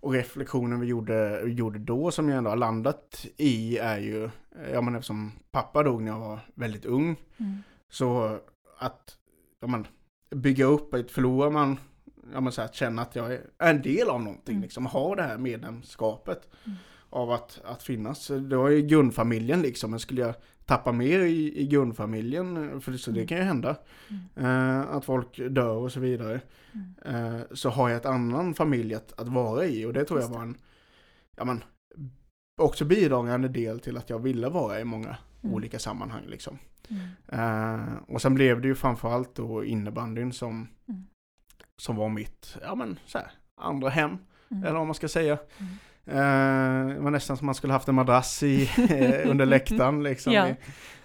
och reflektionen vi gjorde, gjorde då som jag ändå har landat i är ju, ja men eftersom pappa dog när jag var väldigt ung, Mm. så att ja, men, bygga upp, ett förlorar man, ja, men, så att känna att jag är en del av någonting, Mm. liksom, ha det här medlemskapet Mm. av att, att finnas. Det var ju grundfamiljen liksom, men skulle jag tappa mer i, i grundfamiljen, för så det Mm. kan ju hända, eh, att folk dör och så vidare, Mm. eh, så har jag ett annan familj att, att vara i och det tror Just jag det. var en, ja men, också bidragande del till att jag ville vara i många Mm. olika sammanhang liksom. Mm. Eh, och sen blev det ju framförallt då innebandyn som, Mm. som var mitt, ja men så här, andra hem, Mm. eller vad man ska säga. Mm. Eh, det var nästan som man skulle haft en madrass i, eh, under läktaren liksom Ja. i,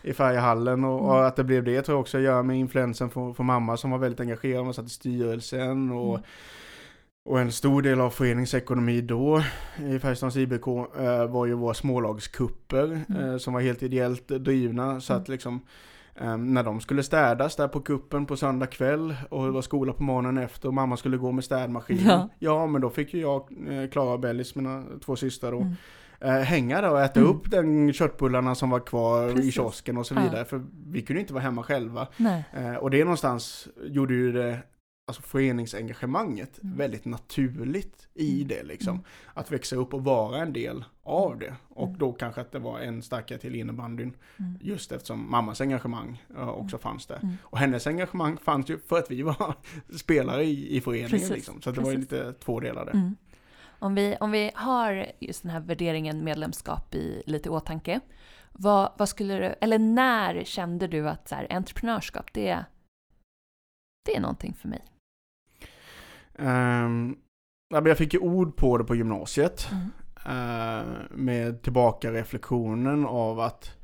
i färghallen och, Mm. och att det blev det tror jag också gör med influensen från, från mamma som var väldigt engagerad, hon satt i styrelsen och Mm. och en stor del av föreningsekonomi då i Färjestads IBK eh, var ju våra smålagskupper Mm. som var helt ideellt drivna. Så Mm. att liksom eh, när de skulle städas där på kuppen på söndag kväll och det var skola på morgonen efter och mamma skulle gå med städmaskinen. Ja. Ja, men då fick ju jag, eh, Klara och Bellis, mina två systrar då, Mm. eh, hänga där och äta Mm. upp den köttbullarna som var kvar i Precis. kiosken och så Ja. vidare. För vi kunde inte vara hemma själva. Nej. Eh, och det någonstans gjorde ju det alltså föreningsengagemanget Mm. väldigt naturligt i Mm. det liksom. Mm. Att växa upp och vara en del av det. Och Mm. då kanske att det var en starkare till innebandyn. Mm. Just eftersom mammas engagemang uh, också fanns där. Och hennes engagemang fanns ju för att vi var spelare i, i föreningen Precis, liksom. Så att det var ju precis. lite två delar där. Om, vi, om vi har just den här värderingen medlemskap i lite åtanke, vad, vad skulle du, eller när kände du att så här, entreprenörskap, det, det är någonting för mig? Men jag fick ju ord på det på gymnasiet. Mm. eh, med tillbaka reflektionen av att,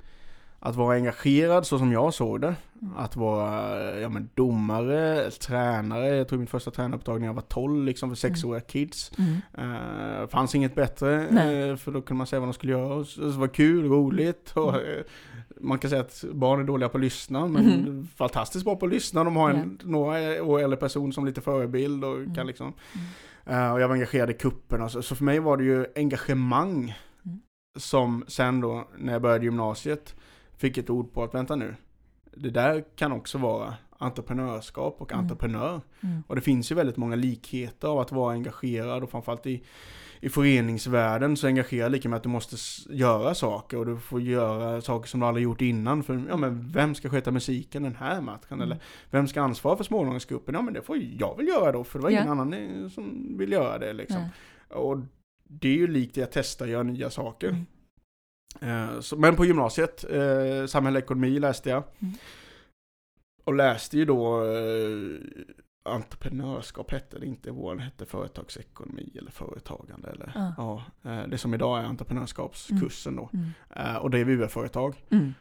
att vara engagerad så som jag såg det. Mm. Att vara ja, men domare, tränare. Jag tror min första tränaruppdrag när jag var 12 liksom för sexåriga kids. Mm. Uh, fanns inget bättre eh, för då kunde man säga vad de skulle göra. Så det var kul, roligt och Mm. eh, man kan säga att barn är dåliga på att lyssna men Mhm. fantastiskt bra på att lyssna. De har en några år äldre person som lite förebild och Mm. kan liksom Mm. Eh, och jag var engagerad i kupperna. Så, så för mig var det ju engagemang Mm. som sen då, när jag började gymnasiet, fick ett ord på att vänta nu. Det där kan också vara entreprenörskap och Mm. entreprenör. Mm. Och det finns ju väldigt många likheter av att vara engagerad och framförallt i, i föreningsvärlden så engagerad lika med att du måste göra saker och du får göra saker som du aldrig gjort innan. För ja, men vem ska sköta musiken den här matchen? Mm. Eller vem ska ansvara för smålångsgruppen? Ja men det får jag väl göra då för det var ingen Ja. annan eh, som vill göra det liksom. Och det är ju likt det att testa och göra nya saker. Mm. Eh, så, men på gymnasiet, eh, samhälle och ekonomi läste jag. Mm. Och läste ju då eh, entreprenörskap hette det inte, våren hette företagsekonomi eller företagande eller Ah. ja, eh, det som idag är entreprenörskapskursen då. Mm. Eh, och drev UF-företag. Mm.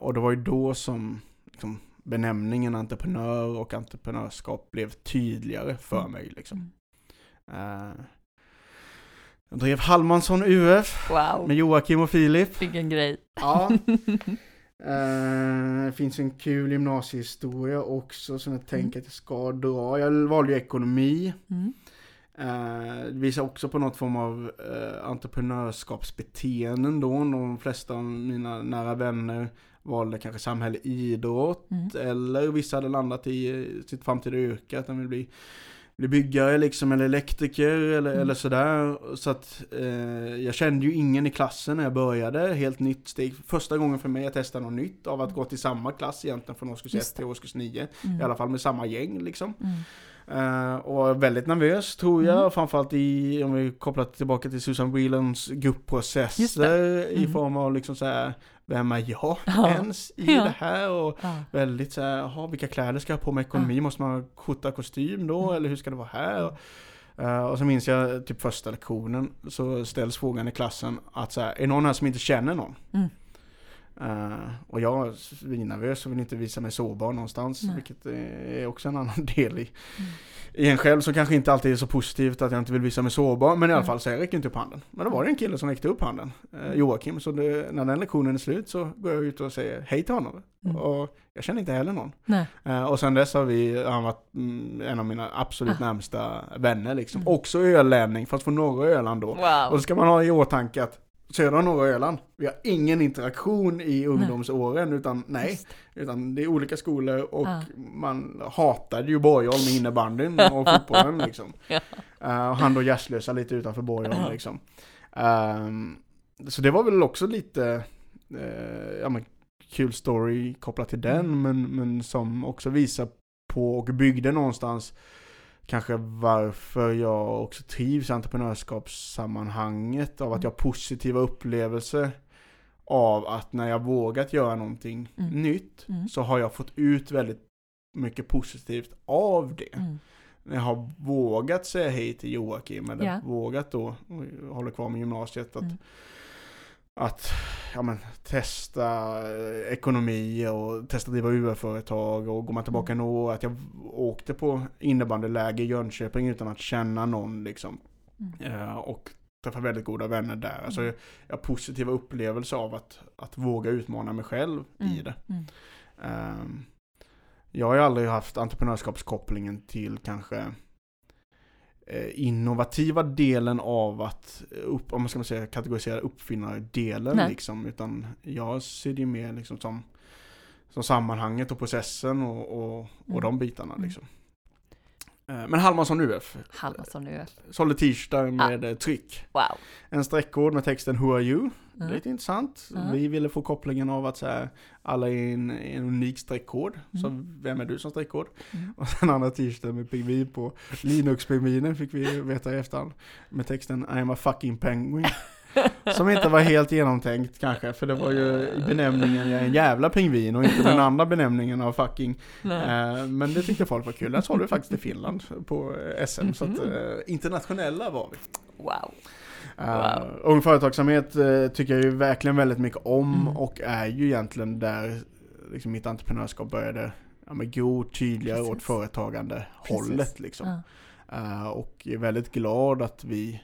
Och det var ju då som liksom, benämningen entreprenör och entreprenörskap blev tydligare för Mm. mig liksom. Mm. Drev Hallmansson UF Wow, med Joakim och Filip. vilken grej. Ja. Eh, Det finns en kul gymnasiehistoria också som jag tänker att jag ska dra. Jag valde ju ekonomi. Mm. Eh, Det visar också på något form av eh, entreprenörskapsbeteenden då. De flesta av mina nära vänner valde kanske samhälle, idrott. Mm. Eller vissa hade landat i sitt framtida yrke, att de vill bli, bli byggare liksom, eller elektriker eller, Mm. eller sådär. Så att eh, jag kände ju ingen i klassen när jag började, helt nytt steg. Första gången för mig att testa något nytt av att gå till samma klass egentligen från årskurs Just 1 till årskurs 9. Mm. I alla fall med samma gäng liksom. Mm. Eh, och väldigt nervös tror jag, Mm. framförallt i, om vi kopplar tillbaka till Susan Whelans gruppprocesser i Mm. form av liksom så här, vem är jag Ja. ens i Ja. det här? Och Ja. väldigt så här, jaha, vilka kläder ska jag ha på mig? Ekonomi, måste man ha skjorta, kostym då? Mm. Eller hur ska det vara här? Eh, och så minns jag typ första lektionen så ställs frågan i klassen att så här, är någon här som inte känner någon? Mm. Eh, och jag är svinnervös och vill inte visa mig sårbar någonstans, Nej. vilket är också en annan del i, Mm. i en själv som kanske inte alltid är så positivt att jag inte vill visa mig sårbar. Men i alla Mm. fall så jag räcker inte upp handen. Men då var det en kille som räckte upp handen, Mm. Joakim. Så det, när den lektionen är slut så går jag ut och säger hej till honom. Mm. Och jag känner inte heller någon. Eh, och sen dess har vi, han varit mm, en av mina absolut Ah. närmsta vänner liksom. Mm. Också ölänning, fast från norra Öland då. Och Wow. då ska man ha i åtanke att södra och norra Öland, vi har ingen interaktion i ungdomsåren, utan nej. Just. Utan det är olika skolor och Ah. man hatade ju Borgholm med innebandyn och fotbollen liksom. Ja. Eh, och han då jazzlösa lite utanför Borgholm Ja. liksom. Ehm, så det var väl också lite, eh, ja men kul story kopplat till den, Mm. men, men som också visar på och byggde någonstans kanske varför jag också trivs i entreprenörskapssammanhanget, av att jag har positiva upplevelser av att när jag vågat göra någonting Mm. nytt Mm. så har jag fått ut väldigt mycket positivt av det. Mm. När jag har vågat säga hej till Joakim eller Ja. vågat då, och håller kvar med gymnasiet, att, Mm. Att ja, men, testa eh, ekonomi och testa driva UF-företag och går man tillbaka Mm. några år att jag åkte på innebandyläger i Jönköping utan att känna någon liksom. Mm. Eh, och träffa väldigt goda vänner där. Alltså Mm. jag, jag har positiva upplevelser av att, att våga utmana mig själv i Mm. det. Mm. Ehm, jag har ju aldrig haft entreprenörskapskopplingen till kanske eh, innovativa delen av att, upp, om man ska säga kategorisera uppfinnardelen Nej. liksom. Utan jag ser det mer liksom som, som sammanhanget och processen och, och, och Mm. de bitarna Mm. liksom. Eh, Men Halmarsson UF Halmarsson nu. sålde t-shirtar med eh, tryck. Wow. En streckkod med texten Who are you? Det är Mm. lite intressant. Ja. Vi ville få kopplingen av att så här, alla är en, en unik streckkod. Så Mm. vem är du som streckkod? Mm. Och sen andra t-shirten med pingvin på. Linux-pingvinen fick vi veta i efterhand. Med texten I am a fucking penguin. Som inte var helt genomtänkt kanske, för det var ju benämningen jag är en jävla pingvin och inte den andra benämningen av fucking. Eh, men det tyckte folk var kul. Den sålde vi faktiskt i Finland på eh, SM, så att Mhm. eh, internationella var vi. Wow. Uh, Wow. Ung Företagsamhet eh, tycker jag ju verkligen väldigt mycket om Mm. och är ju egentligen där liksom mitt entreprenörskap började ja, men gå tydligare åt Precis. företagande Precis. hållet liksom. Ja. Eh, och är väldigt glad att vi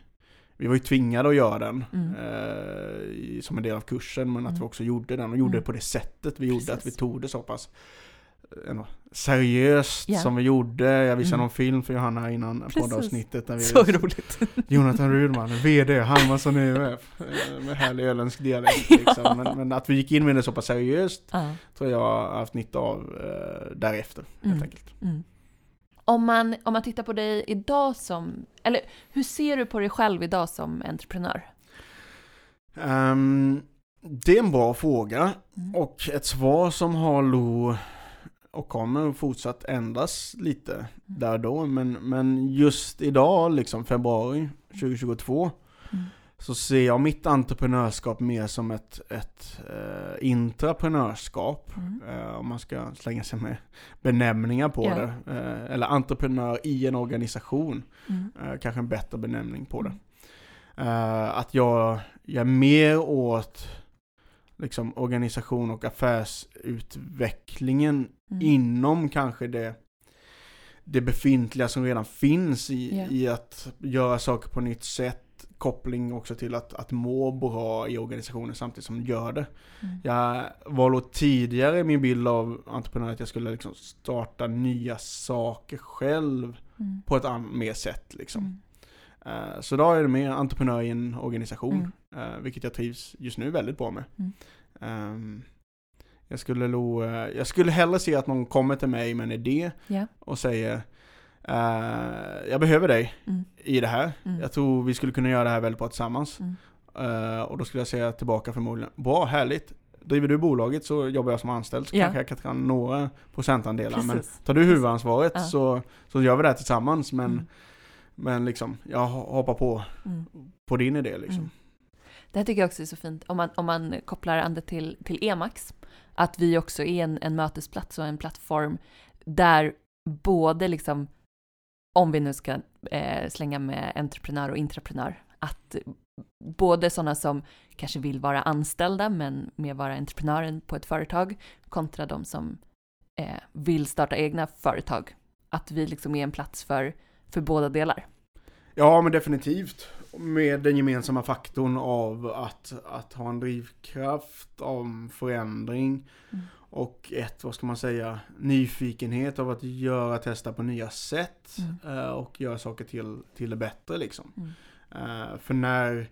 vi var ju tvingade att göra den Mm. eh, som en del av kursen men att Mm. vi också gjorde den och gjorde Mm. det på det sättet vi gjorde. Att vi tog det så pass eh, seriöst Ja. som vi gjorde. Jag visade Mm. någon film för Johanna innan Precis. poddavsnittet. Där vi Så roligt. Jonathan Rudman, VD, Halmarsson UF. Med härlig öländsk dialekt liksom. men, men att vi gick in med det så pass seriöst Ja. tror jag har haft nytta av eh, därefter. Helt Mm. enkelt. Mm. Om, man, om man tittar på dig idag som, eller hur ser du på dig själv idag som entreprenör? Ehm, det är en bra fråga. Mm. Och ett svar som har lo och kommer fortsatt ändras lite där då. Men, men just idag, liksom februari 2022, Mm. så ser jag mitt entreprenörskap mer som ett, ett eh, intraprenörskap. Mm. Eh, om man ska slänga sig med benämningar på Ja. det. Eh, eller entreprenör i en organisation. Mm. Eh, kanske en bättre benämning på det. Eh, att jag, jag är mer åt liksom, organisation och affärsutvecklingen Mm. inom kanske det, det befintliga som redan finns i, Ja. i att göra saker på nytt sätt. Koppling också till att, att må bra i organisationen samtidigt som gör det. Mm. Jag var då tidigare min bild av entreprenör att jag skulle liksom starta nya saker själv Mm. på ett mer sätt liksom. Eh, Så då är det mer entreprenör i en organisation, Mm. eh, vilket jag trivs just nu väldigt bra med. Mm. Ehm, Jag skulle nog, eh, jag skulle hellre se att någon kommer till mig med en idé Ja. och säger jag behöver dig Mm. i det här. Mm. Jag tror vi skulle kunna göra det här väldigt bra tillsammans. Mm. Och då skulle jag säga tillbaka förmodligen, bra, härligt. Driver du bolaget så jobbar jag som anställd så Ja. kanske jag kan ta några procentandelar. Men Precis. tar du huvudansvaret Ja. så, så gör vi det här tillsammans. Men, Mm. Men liksom, jag hoppar på, Mm. på din idé liksom. Mm. Det här tycker jag också är så fint, om man, om man kopplar an det till, till Emax, att vi också är en, en mötesplats och en plattform där både liksom, om vi nu ska eh, slänga med entreprenör och intraprenör, att både sådana som kanske vill vara anställda men mer vara entreprenören på ett företag kontra de som eh, vill starta egna företag. Att vi liksom är en plats för, för båda delar. Ja, men definitivt. Med den gemensamma faktorn av att, att ha en drivkraft om förändring Mm. och ett, vad ska man säga, nyfikenhet av att göra, testa på nya sätt Mm. eh, och göra saker till, till det bättre liksom. Mm. Eh, för när,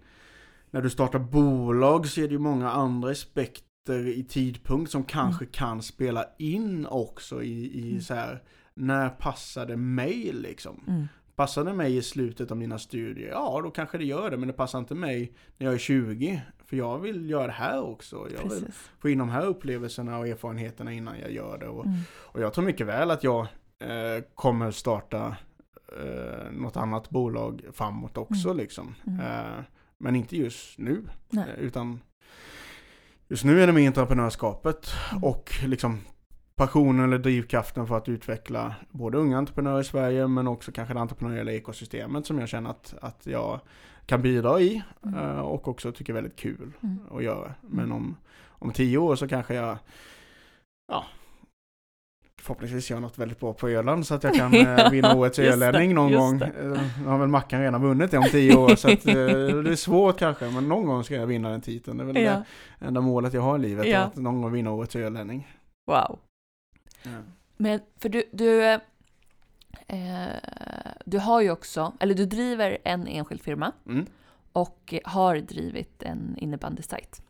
när du startar bolag så är det ju många andra aspekter i tidpunkt som kanske kan spela in också i, i Mm. så här, när passar det mig liksom? Mm. Passar det mig i slutet av mina studier? Ja, då kanske det gör det, men det passar inte mig när jag är 20. För jag vill göra det här också. Jag vill Precis. få in de här upplevelserna och erfarenheterna innan jag gör det. Och, Mm. och jag tror mycket väl att jag eh, kommer starta eh, något annat bolag framåt också Mm. liksom. Mm. Eh, men inte just nu. Nej. Eh, utan just nu är det med entreprenörskapet Mm. och liksom passionen eller drivkraften för att utveckla både unga entreprenörer i Sverige men också kanske det entreprenöriella ekosystemet som jag känner att, att jag kan bidra i Mm. eh, och också tycker är väldigt kul Mm. att göra. Men Mm. om, om tio år så kanske jag ja, förhoppningsvis gör något väldigt bra på Öland så att jag kan eh, vinna årets ölänning någon gång. det. Eh, Nu har väl Mackan redan vunnit det om tio år så att, det är svårt kanske men någon gång ska jag vinna den titeln. Det är väl Ja. det enda målet jag har i livet, Ja. att någon gång vinna årets ölänning. Wow. Men för du, du, eh, du har ju också, eller du driver en enskild firma Mm. och har drivit en innebandysajt.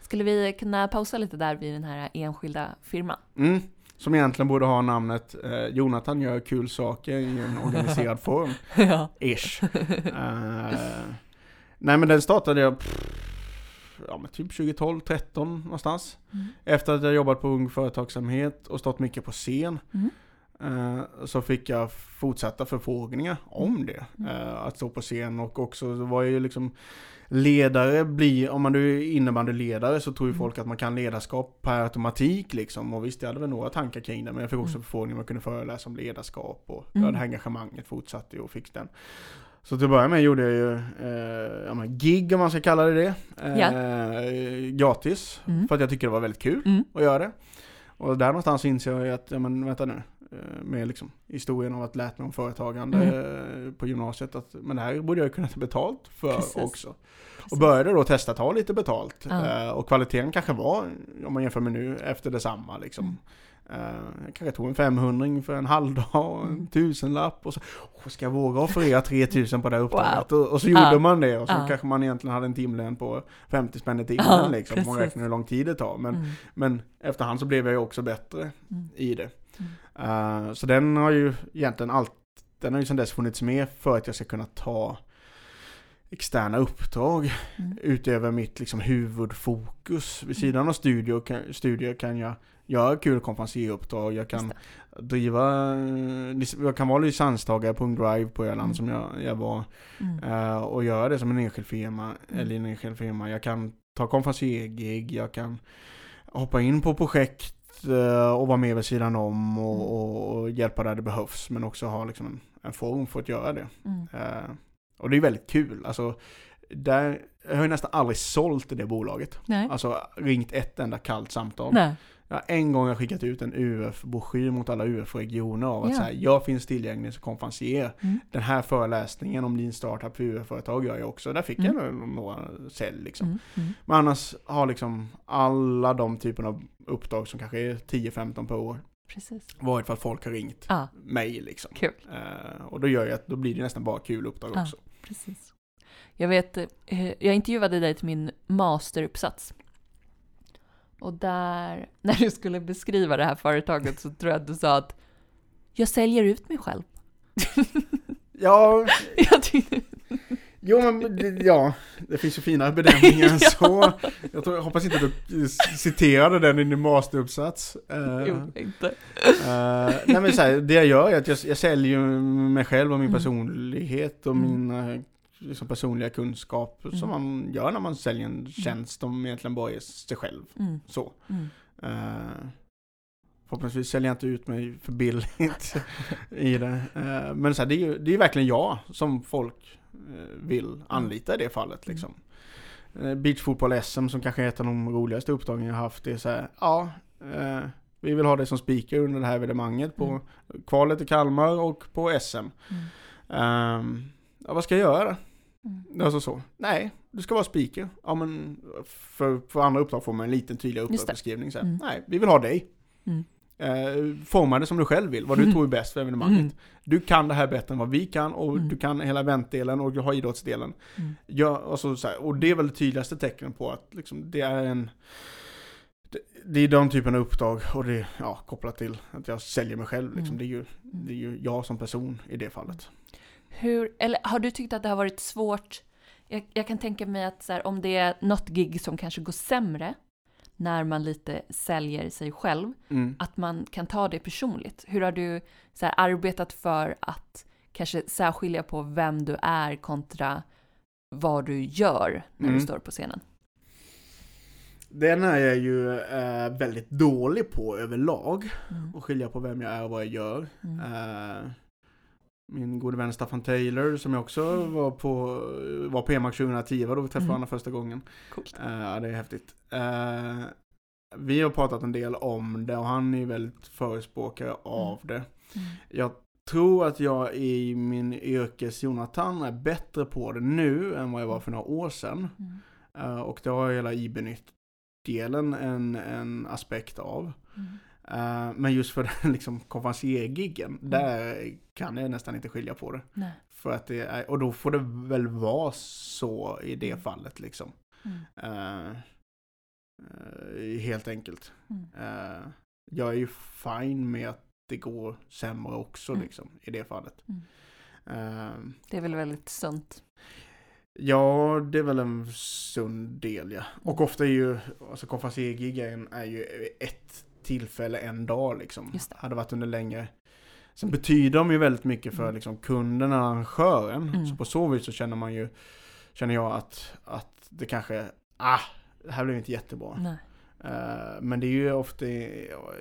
Skulle vi kunna pausa lite där vid den här enskilda firman? Mm. Som egentligen borde ha namnet eh, Jonathan gör kul saker i en organiserad form. ja. Ish. Eh, nej men den startade jag pff, ja, men typ 2012, 13 någonstans. Mm. Efter att jag jobbat på Ung Företagsamhet och stått mycket på scen. Mm. eh, Så fick jag fortsatta förfrågningar om det. Mm. eh, Att stå på scen och också så var jag ju liksom Ledare blir, om man nu är innebandyledare så tror ju Mm. folk att man kan ledarskap per automatik liksom. Och visst, jag hade väl några tankar kring det. Men jag fick också Mm. förfrågningar om jag kunde föreläsa om ledarskap. Och Mm. det här engagemanget fortsatte och fick den. Så till att börja med gjorde jag ju eh, ja, gig om man ska kalla det det. Eh, Gratis. Mm. För att jag tycker det var väldigt kul Mm. att göra det. Och där någonstans inser jag ju att, ja men vänta nu. eh, Med liksom historien av att lärt mig om företagande Mm. eh, på gymnasiet. Att, men det här borde jag kunna ta betalt för Precis. också. Och Precis. började då testa ta lite betalt. Eh, och kvaliteten kanske var, om man jämför med nu, efter detsamma liksom. Mm. Eh, jag kanske tog en 500 för en halvdag och en Mm. tusenlapp och så åh, ska jag våga offerera 3000 på det här uppdraget? Och, och så gjorde man det och så Ja. kanske man egentligen hade en timlön på 50 spänn i timmen Ja, liksom. Man räknar hur lång tid det tar. Men, Mm. men efterhand så blev jag ju också bättre Mm. i det. Mm. Eh, så den har ju egentligen allt, den har ju sedan dess funnits med för att jag ska kunna ta externa uppdrag Mm. utöver mitt liksom huvudfokus. Vid sidan av studier kan, studier kan jag göra kul konferenseruppdrag, jag kan driva, eh, jag kan vara licenstagare på en drive på Öland Mm. som jag, jag var Mm. eh, och göra det som en enskild firma, Mm. eller en enskild firma. Jag kan ta konferensergig, jag kan hoppa in på projekt eh, och vara med vid sidan om och, Mm. och, och hjälpa där det behövs men också ha liksom en, en form för att göra det. Mm. Och det är väldigt kul. Alltså, där, jag har ju nästan aldrig sålt i det bolaget. Nej. Alltså ringt ett enda kallt samtal. Nej. Jag har en gång har skickat ut en UF-broschyr mot alla UF-regioner av att Ja. så här, jag finns tillgänglig som konferencier. Mm. Den här föreläsningen om din startup för UF-företag gör jag också. Där fick Mm. jag några sälj liksom. Mm. Mm. Men annars har liksom alla de typerna av uppdrag som kanske är 10-15 per år Precis. varit för att folk har ringt Ja, mig liksom. kul. Eh, och då gör jag att då blir det nästan bara kul uppdrag Ja. också. Precis. Jag vet, eh, jag intervjuade dig till min masteruppsats. Och där, när du skulle beskriva det här företaget så tror jag att du sa att jag säljer ut mig själv. Ja, Jag tyckte, jo men ja, det finns ju finare bedömningar än Ja. så. Jag, tror, jag hoppas inte du citerade den i din masteruppsats. Eh, jo, inte. Eh, nej men så här, det jag gör är att jag, jag säljer mig själv och min Mm. personlighet och Mm. min liksom, personliga kunskap Mm. som man gör när man säljer en tjänst som egentligen bara är sig själv. Mm. Så. Mm. Uh, förhoppningsvis säljer jag inte ut mig för billigt i det. Eh, men så här, det, är ju, det är verkligen jag som folk eh, vill anlita i det fallet. Liksom. Uh, Beachfotboll-SM som kanske är ett av de roligaste uppdragen jag haft. Det är så här, ja, eh, vi vill ha dig som speaker under det här evenemanget på Mm. kvalet i Kalmar och på SM. Mm. Ehm, ja, vad ska jag göra? Mm. Alltså så. Nej, du ska vara speaker. Ja men för, för andra uppdrag får man en liten tydligare uppdragsbeskrivning. Mm. Nej, vi vill ha dig. Mm. Eh, forma det som du själv vill, vad du Mm. tror är bäst för evenemanget. Mm. Du kan det här bättre än vad vi kan och Mm. du kan hela eventdelen och du har idrottsdelen. Mm. Ja, och, så, här, och det är väl det tydligaste tecknet på att liksom, det är en det, det är de typen av uppdrag och det är ja, kopplat till att jag säljer mig själv. Liksom. Mm. Det, är ju, det är ju jag som person i det fallet. Hur, eller har du tyckt att det har varit svårt? Jag, jag kan tänka mig att här, om det är något gig som kanske går sämre, när man lite säljer sig själv, Mm. att man kan ta det personligt. Hur har du så här, arbetat för att kanske särskilja på vem du är kontra vad du gör när Mm. du står på scenen? Den är jag ju eh, väldigt dålig på överlag. Mm. Att skilja på vem jag är och vad jag gör. Mm. Eh, min gode vän Staffan Taylor som jag också var på, var på EMAC 2010, var då vi träffade Mm. första gången. Coolt. Eh, det är häftigt. Eh, vi har pratat en del om det och han är väldigt förespråkare av det. Mm. Jag tror att jag i min yrkes Jonathan är bättre på det nu än vad jag var för några år sedan. Mm. Eh, och det har hela IB-nytt-delen en, en aspekt av. Mm. Eh, men just för den liksom konferenciergiggen, Mm. där kan jag nästan inte skilja på det. Nej. För att det är, och då får det väl vara så i det fallet liksom. Mm. Eh, eh, helt enkelt. Mm. Eh, jag är ju fine med att det går sämre också Mm. liksom, i det fallet. Mm. Ehm, Det är väl väldigt sunt. Ja, det är väl en sund del ja. Och ofta är ju, alltså konferencier-gigen är ju ett tillfälle en dag liksom. Just det. Hade varit under längre. Sen betyder de ju väldigt mycket för Mm. liksom kunden, arrangören. Mm. Så på så vis så känner man ju, känner jag att, att det kanske, ah, det här blev inte jättebra. Nej. Eh, Men det är ju ofta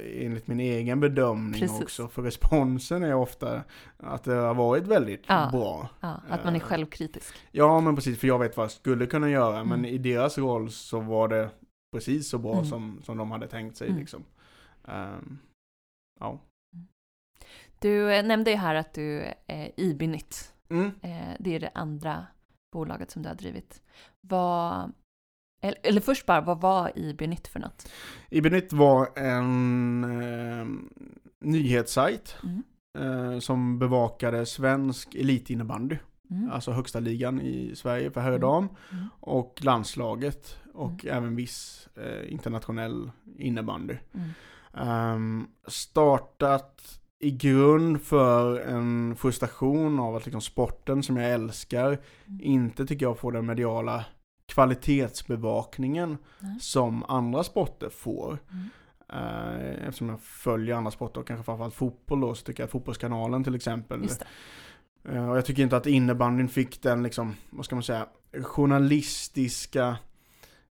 enligt min egen bedömning Precis. också. För responsen är ofta att det har varit väldigt Ja. bra. Ja, att man är Eh, självkritisk. Ja, men precis, för jag vet vad jag skulle kunna göra, men Mm. i deras roll så var det precis så bra Mm. som, som de hade tänkt sig Mm. liksom. Ehm, ja. Du eh, nämnde ju här att du är IB-nytt. Mm. Det är det andra bolaget som du har drivit. Vad, eller, eller först bara, vad var IB-nytt för något? Ibenytt var en eh, nyhetssajt Mm. eh, som bevakade svensk elitinnebandy, Mm. alltså högsta ligan i Sverige för herr Mm. dam, Mm. och landslaget och även viss eh, internationell innebandy. Mm. Ehm, startat i grund för en frustration av att liksom sporten som jag älskar Mm. inte tycker jag får den mediala kvalitetsbevakningen Nej. som andra sporter får. Mm. Eh, eftersom jag följer andra sporter och kanske framförallt fotboll då så tycker jag att Fotbollskanalen till exempel. Eh, Och jag tycker inte att innebandyn fick den liksom, vad ska man säga, journalistiska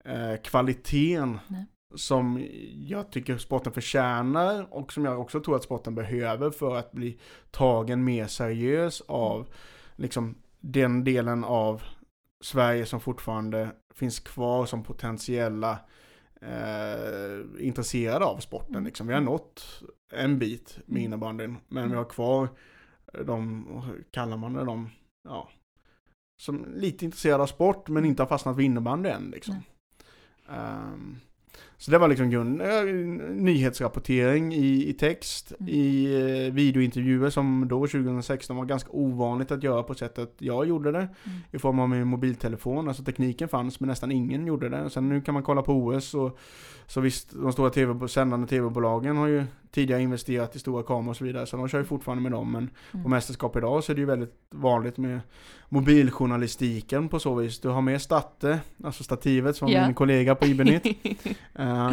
eh, kvaliteten Nej. som jag tycker sporten förtjänar och som jag också tror att sporten behöver för att bli tagen mer seriös av liksom den delen av Sverige som fortfarande finns kvar som potentiella eh, intresserade av sporten. Mm. Liksom. Vi har nått en bit med Mm. innebandyn, men Mm. vi har kvar de, kallar man det, de, ja, som lite intresserade av sport men inte har fastnat vid innebandy än liksom. Ehm, så det var liksom grund, eh, nyhetsrapportering i, i text, Mm. i eh, videointervjuer som då 2016 var ganska ovanligt att göra på sättet jag gjorde det. Mm. I form av min mobiltelefon, alltså tekniken fanns men nästan ingen gjorde det. Sen nu kan man kolla på OS och så visst, de stora TV, sändande tv-bolagen har ju tidigare investerat i stora kameror och så vidare så de kör ju fortfarande med dem men Mm. på mästerskap idag så är det ju väldigt vanligt med mobiljournalistiken på så vis. Du har med Statte, alltså stativet som Ja. min kollega på IB-nytt. Eh,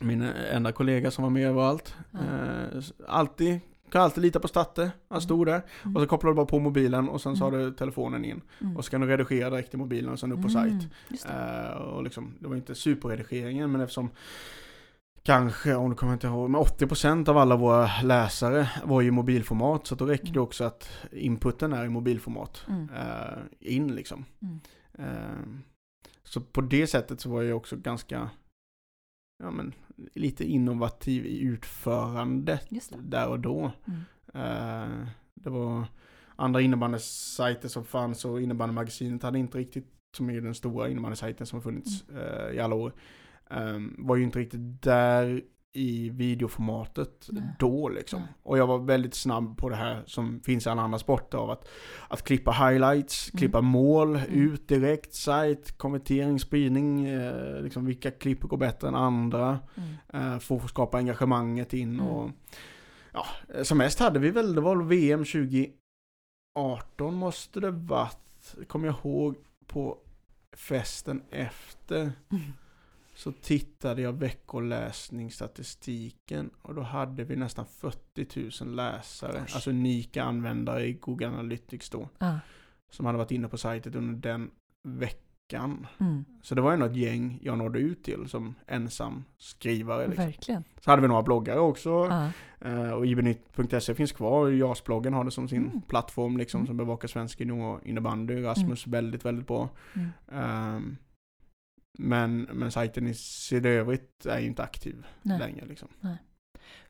min enda kollega som var med överallt. Eh, alltid, kan alltid lita på Statte. Han stod där. Mm. Och så kopplar du bara på mobilen och sen så har Mm. du telefonen in. Mm. Och så kan du redigera direkt i mobilen och sen upp på Mm, sajt. det. Eh, och liksom, det var inte superredigeringen men eftersom Kanske, om du kommer inte ihåg, men 80% av alla våra läsare var ju i mobilformat. Så då räcker det Mm. också att inputen är i mobilformat. Mm. eh, in liksom. Mm. Eh, så på det sättet så var jag också ganska, ja men, lite innovativ i utförandet där och då. Mm. Eh, det var andra innebandysajter som fanns och innebandymagasinet hade inte riktigt, som är den stora innebandysajten som har funnits Mm. i alla år, eh, var ju inte riktigt där i videoformatet Nej. då liksom. Nej. Och jag var väldigt snabb på det här som finns i alla andra sporter av att, att klippa highlights, Mm. klippa mål, Mm. ut direkt, sajt, konvertering, spridning, eh, liksom vilka klipp går bättre än andra, Mm. eh, få skapa engagemanget in Mm. och ja, som mest hade vi väl, det var VM 2018 måste det varit, kommer jag ihåg på festen efter Mm. Så tittade jag veckoläsningsstatistiken och då hade vi nästan 40 000 läsare, Oj. alltså unika användare i Google Analytics då, Ja. som hade varit inne på sajtet under den veckan. Mm. Så det var ju något gäng jag nådde ut till som ensam skrivare. Liksom. Verkligen. Så hade vi några bloggare också. Ja. Eh, och ibnytt.se finns kvar. JAS-bloggen har det som sin Mm. plattform liksom, Mm. som bevakar svensk innebandy. Rasmus väldigt, väldigt bra. Mm. Men, men sajten i sig övrigt är ju inte aktiv Nej. längre. Liksom.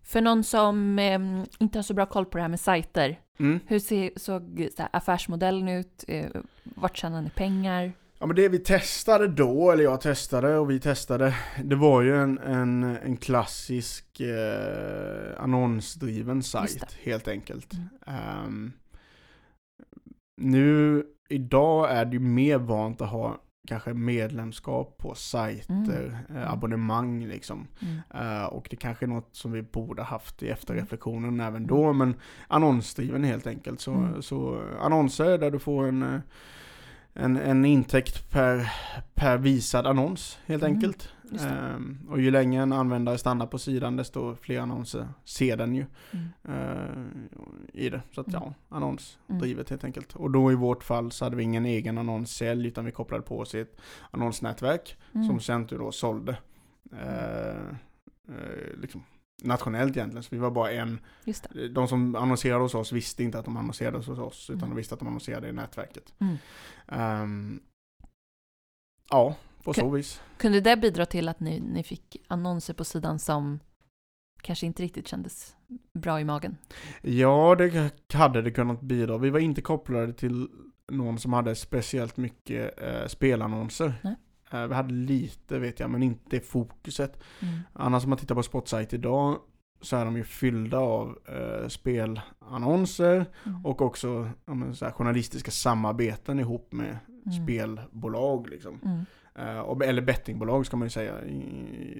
För någon som eh, inte har så bra koll på det här med sajter, Mm. hur ser, såg så här, affärsmodellen ut? Eh, vart tjänar ni pengar? Ja men det vi testade då, eller jag testade och vi testade, det var ju en, en, en klassisk eh, annonsdriven sajt helt enkelt. Mm. Ehm, nu, idag är det ju mer vant att ha kanske medlemskap på sajter, Mm. eh, abonnemang liksom. Mm. Eh, och det kanske är något som vi borde haft i efterreflektionen Mm. även då, men annonsdriven helt enkelt. Så, Mm. så annonser där du får en, eh, en, en intäkt per, per visad annons helt Mm. enkelt. Ehm, och ju längre en användare stannar på sidan desto fler annonser ser den ju Mm. eh, i det. Så att Mm. ja, annonsdrivet helt enkelt. Och då i vårt fall så hade vi ingen egen annonssälj utan vi kopplade på oss ett annonsnätverk Mm. som sen då sålde. Eh, eh, liksom, nationellt egentligen, så vi var bara en. Det. De som annonserade hos oss visste inte att de annonserade hos oss, utan Mm. de visste att de annonserade i nätverket. Mm. Ehm, ja, på Okej. så vis. Kunde det bidra till att ni, ni fick annonser på sidan som kanske inte riktigt kändes bra i magen? Ja, det hade det kunnat bidra. Vi var inte kopplade till någon som hade speciellt mycket eh, spelannonser. Nej. Eh, vi hade lite vet jag, men inte fokuset. Mm. Annars om man tittar på Spotsite idag så är de ju fyllda av eh, spelannonser Mm. och också ja, men, här, journalistiska samarbeten ihop med Mm. spelbolag. Liksom. Mm. Eh, och, eller bettingbolag ska man ju säga.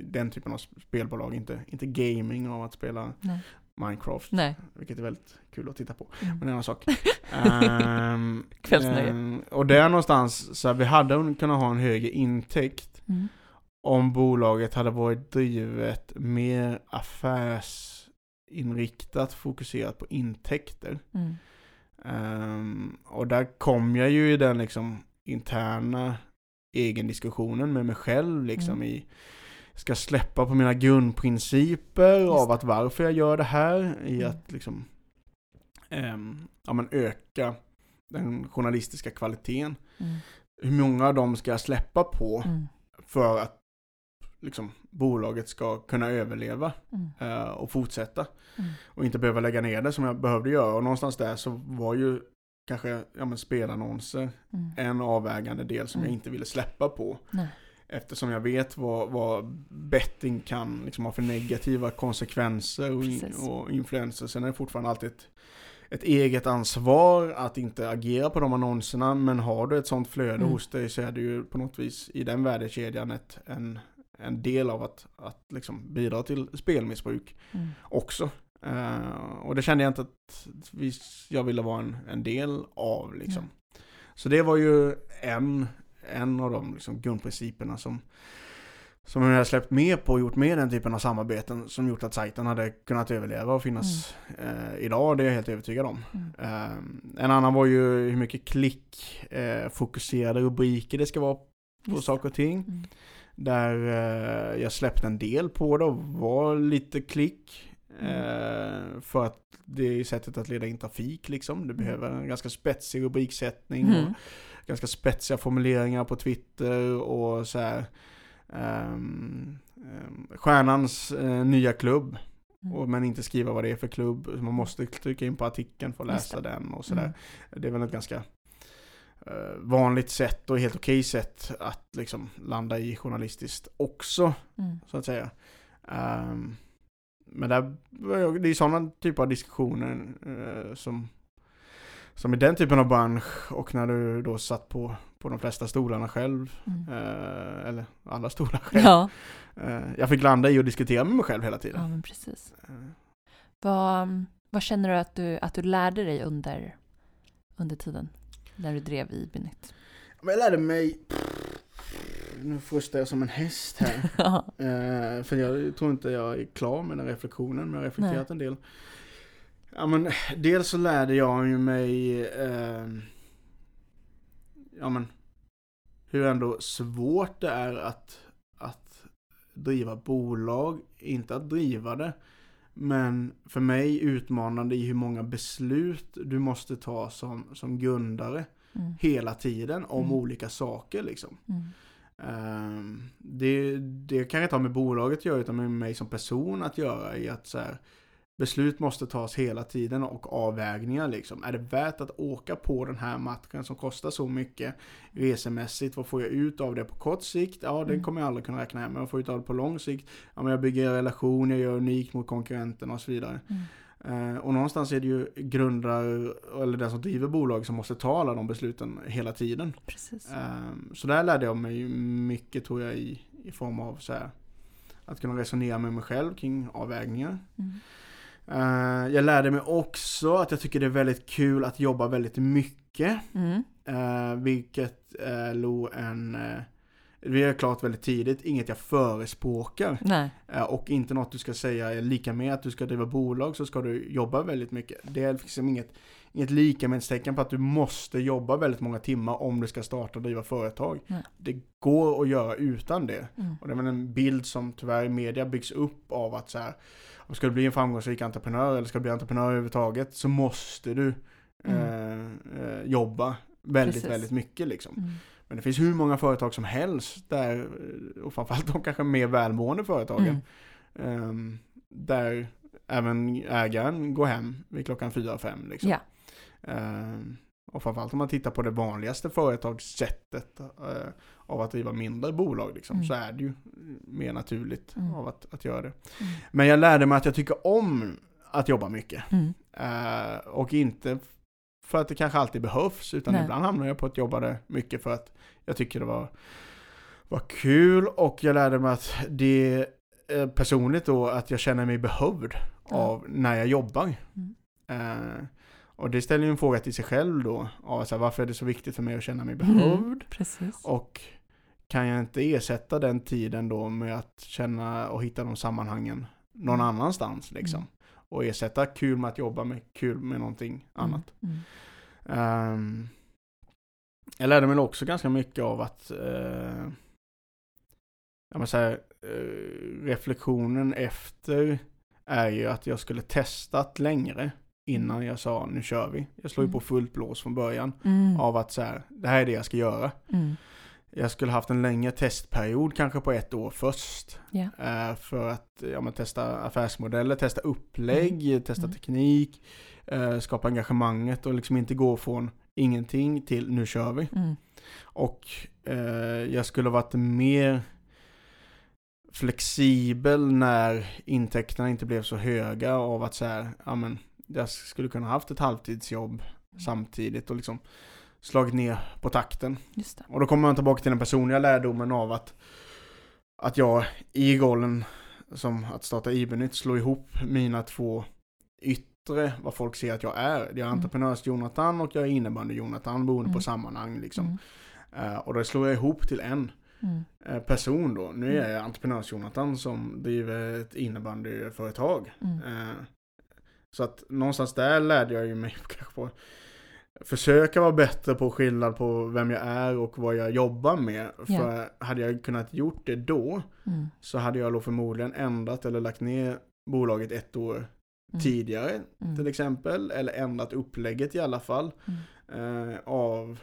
Den typen av spelbolag, inte, inte gaming av att spela Nej. Minecraft. Nej. Vilket är väldigt kul att titta på. Mm. Men det är en annan sak. Ehm, Kvällsnöje. ehm, och där någonstans, så här, vi hade kunnat ha en högre intäkt Mm. om bolaget hade varit drivet mer affärsinriktat, fokuserat på intäkter. Mm. Ehm, och där kom jag ju i den liksom interna egendiskussionen med mig själv liksom Mm. i ska släppa på mina grundprinciper av att varför jag gör det här i Mm. att liksom ehm, ja, men öka den journalistiska kvaliteten. Mm. Hur många av dem ska jag släppa på Mm. för att liksom, bolaget ska kunna överleva Mm. eh, och fortsätta. Mm. Och inte behöva lägga ner det som jag behövde göra. Och någonstans där så var ju kanske ja, men spelannonser Mm. en avvägande del som jag inte ville släppa på. Nej. Eftersom jag vet vad, vad betting kan liksom ha för negativa konsekvenser och, in, och influenser. Sen är det fortfarande alltid ett, ett eget ansvar att inte agera på de annonserna. Men har du ett sånt flöde Mm. hos dig så är det ju på något vis i den värdekedjan ett, en, en del av att, att liksom bidra till spelmissbruk Mm. också. Eh, och det kände jag inte att vi, jag ville vara en, en del av. Liksom. Mm. Så det var ju en, en av de liksom, grundprinciperna som, som jag hade släppt med på och gjort med den typen av samarbeten som gjort att sajten hade kunnat överleva och finnas eh, idag. Det är jag helt övertygad om. Mm. Eh, en annan var ju hur mycket klick, eh, fokuserade rubriker det ska vara på Just saker och ting. Mm. Där eh, jag släppte en del på det och var lite klick. Eh, för att det är sättet att leda in trafik liksom. Du behöver en ganska spetsig rubriksättning och Mm. Ganska spetsiga formuleringar på Twitter och så här. ehm, stjärnans eh, nya klubb. Mm. Och, men inte skriva vad det är för klubb. Man måste trycka in på artikeln för att läsa den och sådär. Mm. Det är väl ett ganska eh, vanligt sätt och helt okej sätt att liksom landa i journalistiskt också, Mm. så att säga. Ehm, men där, det är sådana typer av diskussioner eh, som, som i den typen av bransch och när du då satt på, på de flesta stolarna själv, Mm. eh, eller alla stolar själv. Ja. Eh, jag fick landa i och diskutera med mig själv hela ja, tiden. men precis. Eh, Vad, vad känner du att, du att du lärde dig under, under tiden när du drev i? Men jag lärde mig... Nu frustar jag som en häst här. Ja. Eh, för jag tror inte jag är klar med den reflektionen, men jag har reflekterat en del. Ja, men dels så lärde jag ju mig... Eh, ja, men... Hur ändå svårt det är att, att driva bolag. Inte att driva det. Men för mig utmanande i hur många beslut du måste ta som, som grundare Mm. hela tiden om Mm. olika saker liksom. Mm. Ehm, det, det kan inte ha med bolaget att göra utan med mig som person att göra i att så här, beslut måste tas hela tiden och avvägningar liksom. Är det värt att åka på den här matchen som kostar så mycket resemässigt? Vad får jag ut av det på kort sikt? Ja, det Mm. kommer jag aldrig kunna räkna hem. Men vad får jag ut av det på lång sikt? Ja, men jag bygger en relation, jag gör unikt mot konkurrenterna och så vidare. Mm. Eh, och någonstans är det ju grundare, eller den som driver bolag som måste ta alla de besluten hela tiden. Precis. Eh, så där lärde jag mig mycket tror jag i, i form av så här, att kunna resonera med mig själv kring avvägningar. Mm. Eh, jag lärde mig också att jag tycker det är väldigt kul att jobba väldigt mycket. Mm. Eh, vilket nog en, eh, det är klart väldigt tidigt, inget jag förespråkar. Eh, och inte något du ska säga är lika med att du ska driva bolag så ska du jobba väldigt mycket. Det är liksom inget, inget likamedstecken på att du måste jobba väldigt många timmar om du ska starta och driva företag. Nej. Det går att göra utan det. Mm. Och det är väl en bild som tyvärr i media byggs upp av att så här, om ska du bli en framgångsrik entreprenör eller ska du bli entreprenör överhuvudtaget så måste du eh, eh, jobba väldigt, Precis. väldigt mycket liksom. Mm. Men det finns hur många företag som helst där, och framförallt de kanske mer välmående företagen, Mm. ehm, där även ägaren går hem vid klockan fyra, fem liksom. Ja. Ehm, och framförallt om man tittar på det vanligaste företagssättet eh, av att driva mindre bolag liksom, Mm. så är det ju mer naturligt Mm. av att, att göra det. Mm. Men jag lärde mig att jag tycker om att jobba mycket. Mm. Eh, och inte för att det kanske alltid behövs, utan Nej. ibland hamnar jag på att jobba mycket för att jag tycker det var, var kul och jag lärde mig att det eh, personligt då att jag känner mig behövd av när jag jobbar. Mm. Eh, och det ställer ju en fråga till sig själv då, av så här, varför är det så viktigt för mig att känna mig behövd? Mm. Precis. Och kan jag inte ersätta den tiden då med att känna och hitta de sammanhangen någon Mm. annanstans liksom? Mm. Och ersätta kul med att jobba med kul med någonting annat. Mm. Ehm, jag lärde mig också ganska mycket av att uh, jag måste säga, eh, reflektionen efter är ju att jag skulle testat längre innan jag sa nu kör vi. Jag slog ju på Mm. fullt blås från början Mm. av att så här, det här är det jag ska göra. Mm. Jag skulle haft en längre testperiod, kanske på ett år först. Eh, för att ja, men testa affärsmodeller, testa upplägg, testa Mm. teknik, eh, skapa engagemanget och liksom inte gå från ingenting till nu kör vi. Mm. Och eh, jag skulle varit mer flexibel när intäkterna inte blev så höga av att så här, ja men jag skulle kunna haft ett halvtidsjobb samtidigt och liksom slagit ner på takten. Och då kommer man tillbaka till den personliga lärdomen av att, att jag i rollen som att starta Ibernytt slår ihop mina två yttre, vad folk ser att jag är. Jag är Mm. entreprenörs-Jonathan och jag är innebandy-Jonathan beroende Mm. på sammanhang liksom. Mm. Eh, och då slår jag ihop till en Mm. eh, person då. Nu är Mm. jag entreprenörs-Jonathan som driver ett innebandyföretag. Mm. Eh, Så att någonstans där lärde jag ju mig kanske på försöka vara bättre på skillnad på vem jag är och vad jag jobbar med. Ja. För hade jag kunnat gjort det då Mm. så hade jag då förmodligen ändrat eller lagt ner bolaget ett år Mm. tidigare Mm. till exempel. Eller ändrat upplägget i alla fall Mm. eh, av,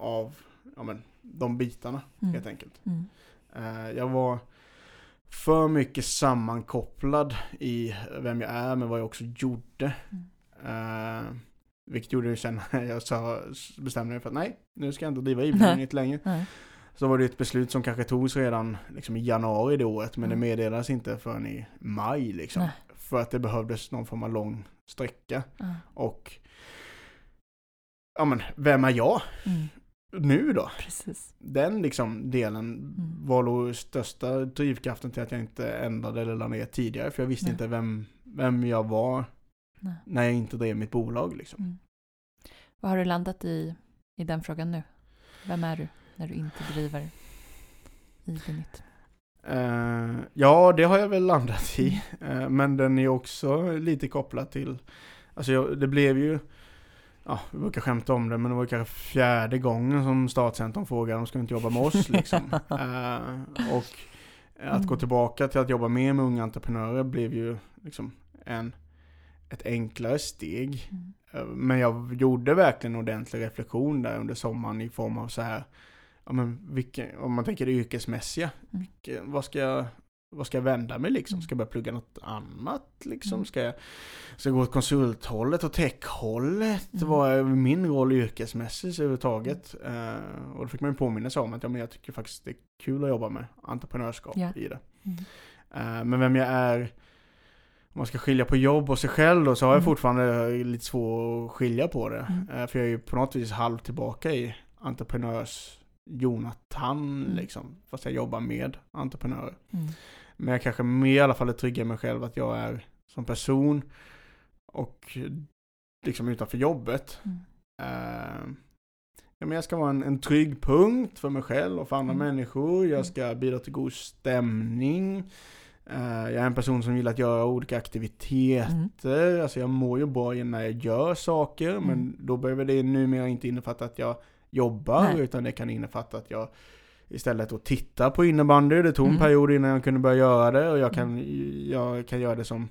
av ja, men, de bitarna Mm. helt enkelt. Mm. Eh, jag var för mycket sammankopplad i vem jag är med vad jag också gjorde. Mm. Eh, vilket gjorde ju sen när jag sa, bestämde mig för att nej, nu ska jag inte driva. Ibernytt längre. Nej. Så var det ett beslut som kanske togs redan liksom, i januari det året, men Mm. det meddelades inte förrän i maj liksom. Nej. För att det behövdes någon form av lång sträcka. Ja. Och ja men, vem är jag Mm. Nu då? Precis. Den liksom delen Mm. var nog största drivkraften till att jag inte ändrade eller la ner tidigare. För jag visste Nej. inte vem, vem jag var Nej. när jag inte drev mitt bolag liksom. Mm. Vad har du landat i, i den frågan nu? Vem är du när du inte driver Ibenit? Eh, ja, det har jag väl landat i. Eh, men den är också lite kopplad till, alltså jag, det blev ju, ja, vi brukar skämta om det, men det var kanske fjärde gången som Startcentern frågade om ska inte jobba med oss liksom. Eh, och att gå tillbaka till att jobba mer med unga entreprenörer blev ju liksom en, ett enklare steg. Mm. Eh, Men jag gjorde verkligen en ordentlig reflektion där under sommaren i form av så här, ja men vilken, om man tänker det yrkesmässiga, Mm. vilken, vad ska jag vad ska jag vända mig liksom? Ska jag börja plugga något annat liksom? Ska jag, ska jag gå åt konsulthållet och techhållet? Mm. Vad är min roll yrkesmässigt överhuvudtaget? Eh, och då fick man ju påminna sig om att ja, men jag tycker faktiskt det är kul att jobba med entreprenörskap Ja. i det. Mm. Eh, men vem jag är om man ska skilja på jobb och sig själv då, så har jag Mm. fortfarande lite svårt att skilja på det. Eh, För jag är ju på något vis halvt tillbaka i entreprenörs Jonathan Mm. liksom. Fast jag jobbar med entreprenörer. Mm. Men jag kanske mer i alla fall är trygg i mig själv att jag är som person och liksom utanför jobbet. Mm. Eh, ja, men jag ska vara en, en trygg punkt för mig själv och för andra Mm. människor. Mm. Jag ska bidra till god stämning. Eh, jag är en person som gillar att göra olika aktiviteter. Mm. Alltså jag mår ju bra när jag gör saker. Mm. Men då behöver det numera inte innefatta att jag jobbar. Nej. Utan det kan innefatta att jag istället då tittar på innebandy. Det tog en Mm. period innan jag kunde börja göra det. Och jag kan, Mm. jag kan göra det som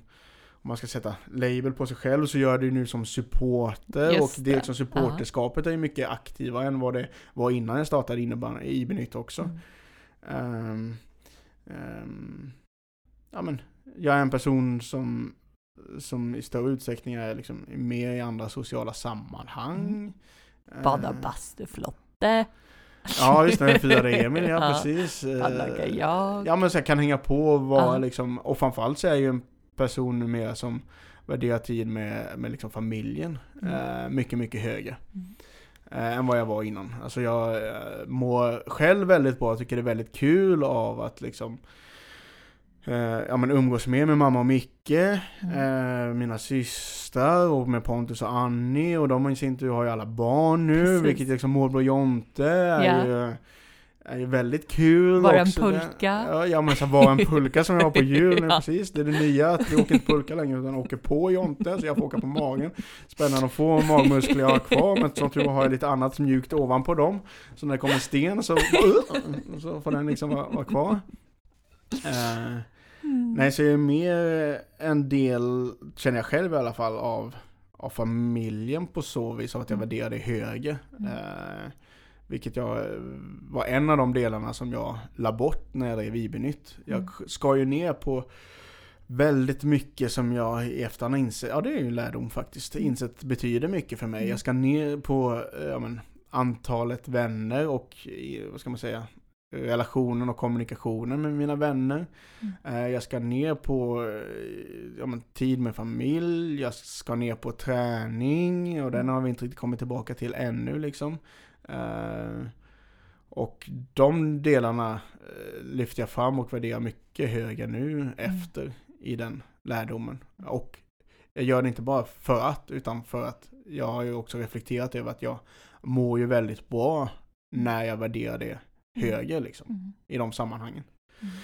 om man ska sätta label på sig själv så gör det nu som supporter Just och det det. liksom supporterskapet är ju mycket aktivare än vad det var innan jag startade innebandy i Benytt också. Mm. Ehm, ehm, ja men, jag är en person som, som i större utsträckning är liksom med i andra sociala sammanhang. Mm. Bada Ehm, bastuflotte. Ja just det, firade Emil, ja, Ja. precis. Jag. Ja men så jag kan hänga på och vara Ja. liksom, och framförallt så är jag ju en person numera som värderar tid med, med liksom familjen Mm. eh, mycket, mycket högre. Mm. Eh, än vad jag var innan. Alltså jag eh, mår själv väldigt bra, tycker det är väldigt kul av att liksom ja, men umgås mer med mamma och Micke, Mm. eh, mina systrar och med Pontus och Annie och de i sin tur har ju alla barn nu, Precis. vilket liksom Målblå Jonte är Ja. ju är ju väldigt kul Vara en pulka. Ja, ja men så vara en pulka som jag har på jul nu Ja. precis. Det är det nya, att vi åker inte pulka längre utan åker på Jonte, så jag får åka på magen. Spännande att få magmuskler jag har kvar, men som tur var har jag lite annat mjukt ovanpå dem. Så när det kommer en sten så, så får den liksom vara, vara kvar. Eh, Mm. nej, så jag är mer en del, känner jag själv i alla fall, av, av familjen på så vis, av att jag Mm. värderar det högre. Mm. Eh, vilket jag eh, var en av de delarna som jag la bort när jag drev IB-nytt. Jag Mm. skar ju ner på väldigt mycket som jag i efterhand har insett, ja det är ju lärdom faktiskt, Mm. insett betyder mycket för mig. Jag ska ner på eh, ja, men, antalet vänner och, vad ska man säga, relationen och kommunikationen med mina vänner. Mm. Eh, Jag ska ner på eh, ja, men, tid med familj, jag ska ner på träning och den Mm. har vi inte riktigt kommit tillbaka till ännu liksom. Eh, Och de delarna eh, lyfter jag fram och värderar mycket högre nu efter i den lärdomen. Och jag gör det inte bara för att, utan för att jag har ju också reflekterat över att jag mår ju väldigt bra när jag värderar det högre liksom Mm. i de sammanhangen. Mm.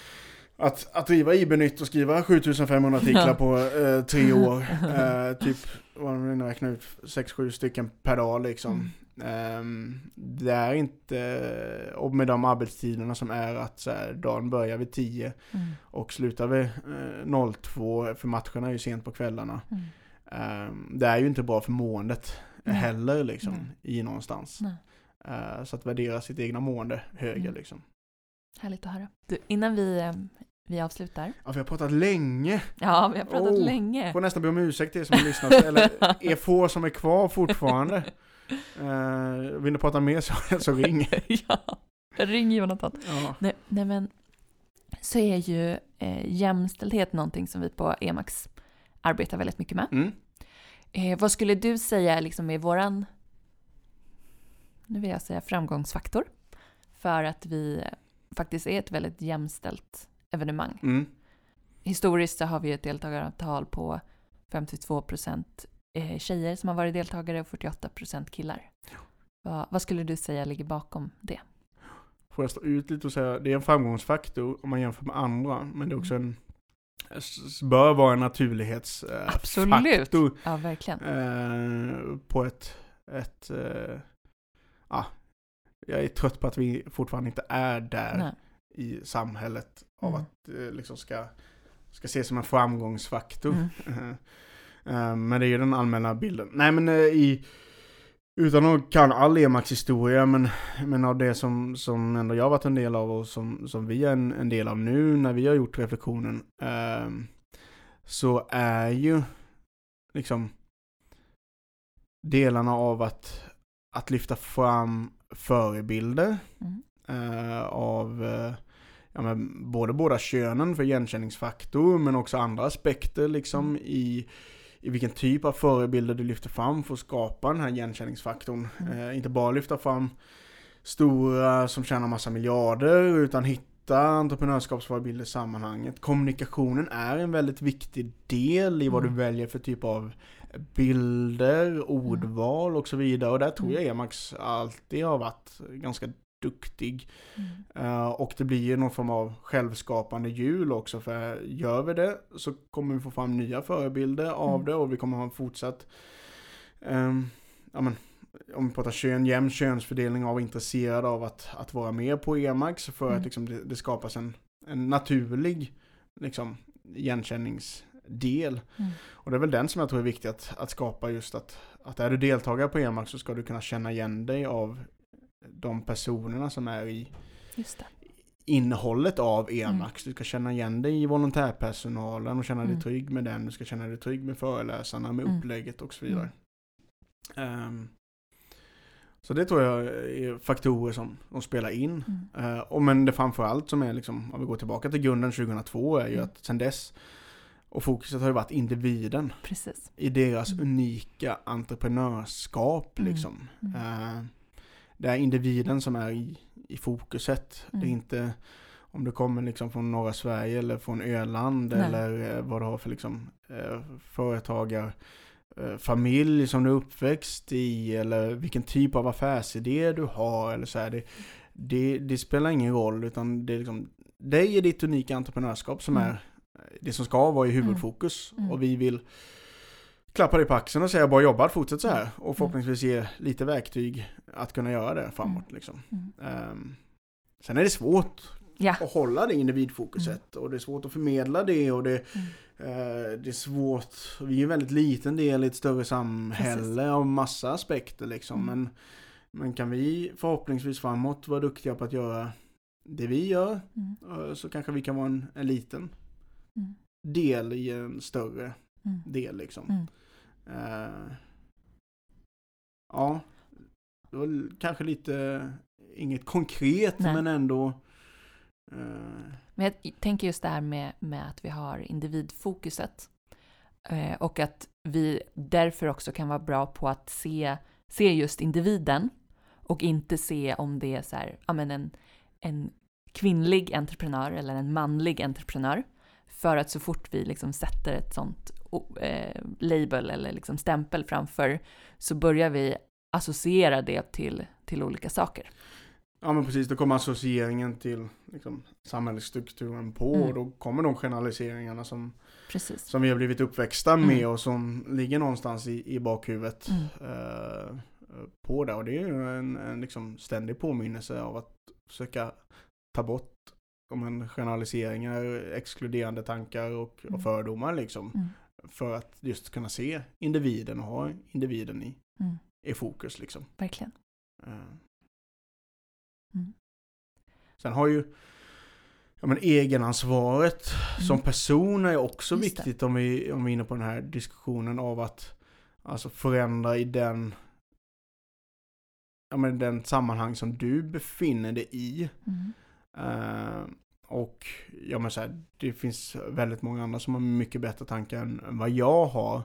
Att, att driva IB-nytt och skriva 7500 artiklar på eh, tre år, eh, typ, vad man nu räknar ut, 6-7 stycken per dag liksom. Mm. Ehm, det är inte, och med de arbetstiderna som är att så här, dagen börjar vid 10 Mm. och slutar vid eh, 02, för matcherna är ju sent på kvällarna. Mm. Ehm, det är ju inte bra för måendet Nej. heller liksom, i någonstans. Nej. Eh, så att värdera sitt egna mående högre Mm. liksom. Härligt att höra. Du, innan vi, eh, vi avslutar. Ja, vi har pratat länge. Ja, vi har pratat Oh, länge. Får nästan be om ursäkt till er som har lyssnat, eller er få som är kvar fortfarande. Uh, vill ni prata mer så, så ring. ja, ring Jonathan. Ja. Nej, nej men, så är ju eh, jämställdhet någonting som vi på EMAX arbetar väldigt mycket med. Mm. Eh, vad skulle du säga liksom är våran, nu vill jag säga framgångsfaktor, för att vi eh, faktiskt är ett väldigt jämställt evenemang. Mm. Historiskt så har vi ett deltagaravtal på 52 eh, tjejer som har varit deltagare och 48% killar. Vad, vad skulle du säga ligger bakom det? Får jag stå ut lite och säga, det är en framgångsfaktor om man jämför med andra, men det är också en bör vara en naturlighetsfaktor Absolut. Ja, verkligen. eh, på ett, ett eh, ja, jag är trött på att vi fortfarande inte är där Nej. i samhället av Mm. att det liksom ska, ska ses som en framgångsfaktor. Mm. Eh, Men det är ju den allmänna bilden. Nej men eh, i, utan att kan all EMAX historia, men, men av det som, som ändå jag varit en del av och som, som vi är en, en del av nu när vi har gjort reflektionen, ehm, så är ju liksom delarna av att, att lyfta fram förebilder Mm. eh, av eh, ja, men både båda könen för igenkänningsfaktor men också andra aspekter liksom Mm. i, i vilken typ av förebilder du lyfter fram för att skapa den här igenkänningsfaktorn. Mm. Eh, inte bara lyfta fram stora som tjänar massa miljarder utan hitta entreprenörskapsförebilder i sammanhanget. Kommunikationen är en väldigt viktig del i vad Mm. du väljer för typ av bilder, ordval och så vidare. Och där tror jag Emax alltid har varit ganska duktig. Mm. Eh, och det blir ju någon form av självskapande hjul också för gör vi det så kommer vi få fram nya förebilder av Mm. det och vi kommer ha en fortsatt ehm, ja, men, om vi pratar kön, jämn könsfördelning av intresserade av att, att vara med på Emax för Mm. att liksom, det, det skapas en, en naturlig liksom, igenkänningsdel. Mm. Och det är väl den som jag tror är viktig att, att skapa just att, att är du deltagare på Emax så ska du kunna känna igen dig av de personerna som är i innehållet av Emax. Du ska känna igen dig i volontärpersonalen och känna dig Mm. trygg med den. Du ska känna dig trygg med föreläsarna, med Mm. upplägget och så vidare. Ehm, så det tror jag är faktorer som, som spelar in. Mm. Uh, och men det framförallt som är liksom, om vi går tillbaka till grunden 2002, är ju Mm. att sen dess och fokuset har ju varit individen Precis. i deras Mm. unika entreprenörskap Mm. liksom. Mm. Eh, det är individen som är i, i fokuset. Det är Mm. inte om du kommer liksom från norra Sverige eller från Öland Nej. eller eh, vad du har för liksom företagar eh, familj som du är uppväxt i eller vilken typ av affärsidé du har eller så här. Det, det, det spelar ingen roll utan det är liksom dig är ditt unika entreprenörskap som Mm. är det som ska vara i huvudfokus Mm. och vi vill klappa dig på axeln och säga bra jobbat, fortsätt så här Mm. och förhoppningsvis ge lite verktyg att kunna göra det framåt liksom. Mm. Ehm, sen är det svårt Ja. att hålla det individfokuset och det är svårt att förmedla det och det, Mm. eh, det är svårt, vi är en väldigt liten del i ett större samhälle Precis. av massa aspekter liksom Mm. men, men kan vi förhoppningsvis framåt vara duktiga på att göra det vi gör Mm. eh, så kanske vi kan vara en, en liten Mm. del i en större Mm. del liksom. Eh, ja, det var kanske lite, inget konkret Nej. men ändå eh, Men jag tänker just det här med, med att vi har individfokuset. Eh, och att vi därför också kan vara bra på att se, se just individen och inte se om det är så här, ja men en, en kvinnlig entreprenör eller en manlig entreprenör. För att så fort vi liksom sätter ett sånt eh, label eller liksom stämpel framför så börjar vi associera det till, till olika saker. Ja men precis, då kommer associeringen till liksom, samhällsstrukturen på Mm. och då kommer de generaliseringarna som, Precis. som vi har blivit uppväxta Mm. med och som ligger någonstans i, i bakhuvudet Mm. eh, på det. Och det är ju en, en liksom ständig påminnelse av att försöka ta bort om en generaliseringar, exkluderande tankar och, Mm. och fördomar liksom. Mm. För att just kunna se individen och ha individen i, Mm. i fokus liksom. Verkligen. Eh. Mm. Sen har ju ja, men egenansvaret Mm. som person är också Just det. viktigt om vi, om vi är inne på den här diskussionen av att alltså förändra i den ja, men den sammanhang som du befinner dig i. Mm. Ja, men så här, det finns väldigt många andra som har mycket bättre tankar än, vad jag har.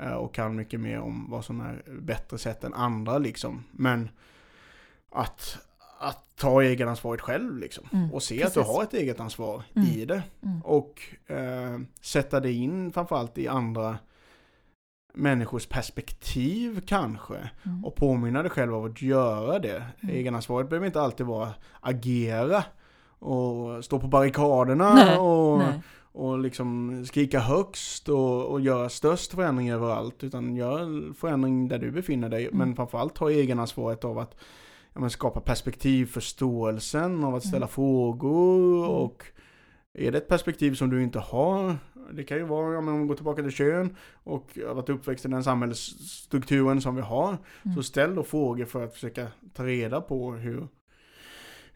eh, och kan mycket mer om vad som är bättre sätt än andra liksom. Men att, att ta egenansvaret själv liksom. Mm, Och se att du precis. har ett eget ansvar Mm. i det. Mm. Och eh, sätta det in framförallt i andra människors perspektiv kanske. Mm. Och påminna dig själv av att göra det. Mm. Egenansvaret behöver inte alltid vara agera och stå på barrikaderna Nej, och, Nej. och liksom skrika högst och, och göra störst förändring överallt. Utan gör förändring där du befinner dig. Mm. Men framförallt ta egenansvaret av att ja, skapa perspektiv, förståelsen av att ställa Mm. frågor Mm. och är det ett perspektiv som du inte har, det kan ju vara, ja, men om vi går tillbaka till kön och har varit uppväxt i den samhällsstrukturen som vi har, Mm. så ställ då frågor för att försöka ta reda på hur,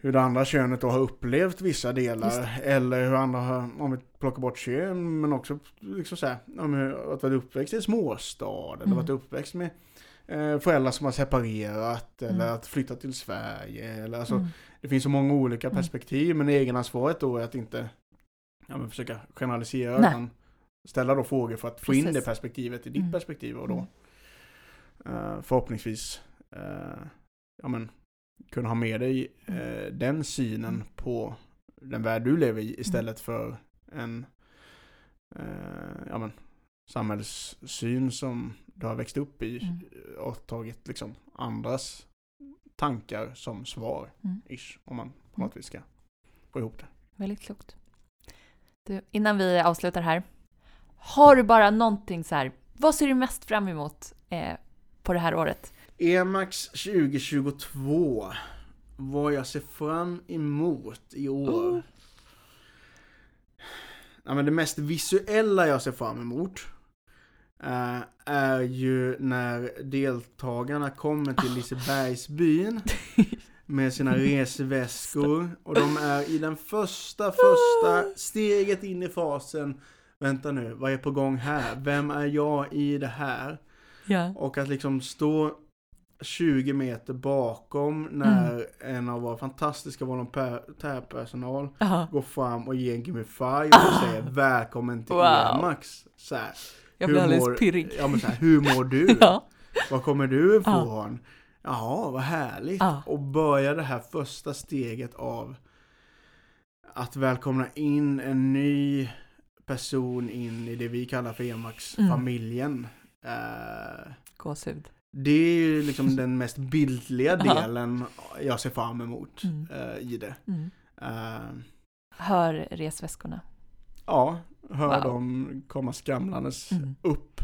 hur det andra könet då har upplevt vissa delar. Eller hur andra har, om vi plockar bort kön, men också liksom så här, om hur, att vara uppväxt i en småstad, eller Mm. varit uppväxt med eh, föräldrar som har separerat eller Mm. att flytta till Sverige. Eller, alltså, Mm. Det finns så många olika Mm. perspektiv, men egenansvaret då är att inte ja, men försöka generalisera, Nej. utan ställa då frågor för att få in Precis. det perspektivet i ditt Mm. perspektiv och då Mm. eh, förhoppningsvis eh, ja, men, kunna ha med dig eh, den synen Mm. på den värld du lever i istället för en eh, ja, men, samhällssyn som du har växt upp i Mm. och tagit liksom andras tankar som svar, Mm. ish, om man på något vis ska få ihop det. Väldigt klokt. Du, innan vi avslutar här. Har du bara någonting så här, vad ser du mest fram emot eh, på det här året? EMAX 2022. Vad jag ser fram emot i år. Oh. Ja, men det mest visuella jag ser fram emot eh, är ju när deltagarna kommer till Lisebergsbyn med sina resväskor och de är i den första, första steget in i fasen Vänta nu, vad är på gång här? Vem är jag i det här? Ja. Och att liksom stå 20 meter bakom när en av våra fantastiska volontärpersonal Aha. går fram och ger en gimme five och säger välkommen till Wow. EMAX. Så här, Jag blir alldeles mår- pirrig. Ja men så här, hur mår du? Ja. Var kommer du ifrån? Ja, vad härligt. Ja. Och börja det här första steget av att välkomna in en ny person in i det vi kallar för Mm. EMAX-familjen. Eh, Gåshud. Det är ju liksom den mest bildliga delen jag ser fram emot Mm. eh, i det. Mm. Eh, Hör resväskorna. ja, hör Wow. dem komma skramlandes Mm. upp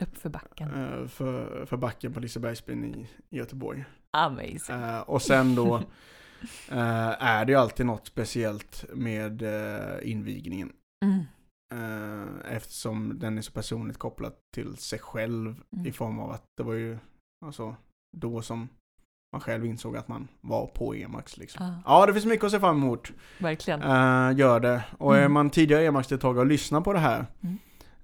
Upp för backen. eh, för, för backen på Lisebergsbyn i, i Göteborg. Amazing. Och sen då är det ju alltid något speciellt med invigningen. Mm. Eh, eftersom den är så personligt kopplad till sig själv Mm. i form av att det var ju alltså då som man själv insåg att man var på EMAX liksom. Ja, Ja, det finns mycket att se fram emot. verkligen. Eh, gör det. Och är Mm. man tidigare EMAX-deltagare och lyssnar på det här Mm.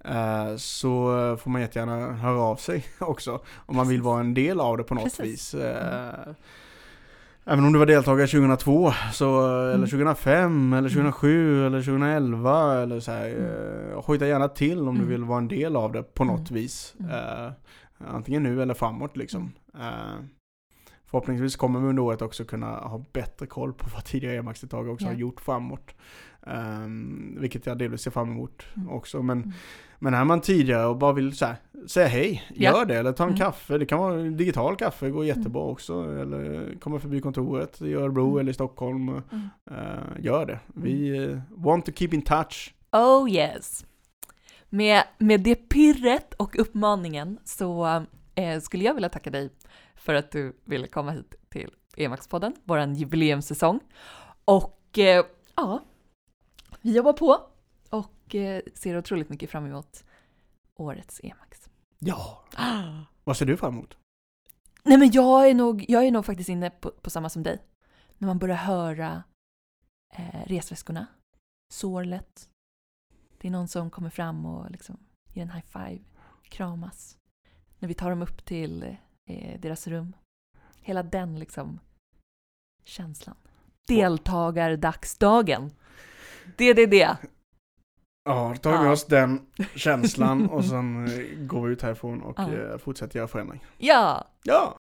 eh, så får man jättegärna höra av sig också. Om man vill Precis. vara en del av det på något Precis. vis. Eh, Även om du var deltagare 2002, så, eller Mm. 2005, eller 2007, eller 2011 eller så här. Eh, hojta gärna till om du Mm. vill vara en del av det på något Mm. vis. Mm. Eh, antingen nu eller framåt liksom. Eh, förhoppningsvis kommer vi under året också kunna ha bättre koll på vad tidigare EMAX-deltagare också Ja. har gjort framåt. Um, vilket jag delvis ser fram emot Mm. också. Men, Mm. men är man tidigare och bara vill så här, säga hej, Ja. gör det. Eller ta en Mm. kaffe. Det kan vara digital kaffe, går jättebra också. Eller komma förbi kontoret i Örebro Mm. eller i Stockholm. Mm. Eh, gör det. Vi eh, want to keep in touch. Oh yes. Med, med det pirret och uppmaningen så eh, skulle jag vilja tacka dig för att du ville komma hit till EMAX-podden, våran jubileumssäsong. Och eh, ja, vi jobbar på och eh, ser otroligt mycket fram emot årets EMAX. Ja. Vad ser du fram emot? Nej men jag är nog, jag är nog faktiskt inne på, på samma som dig. När man börjar höra eh, resväskorna, sorlet. Det är någon som kommer fram och liksom ger en high five, kramas. När vi tar dem upp till eh, deras rum. Hela den liksom känslan. Deltagardagsdagen. Det, det, det. Ja, då tar vi med Ja. oss den känslan och sen eh, går vi ut härifrån och Ja. eh, fortsätter göra förändring. Ja, Ja!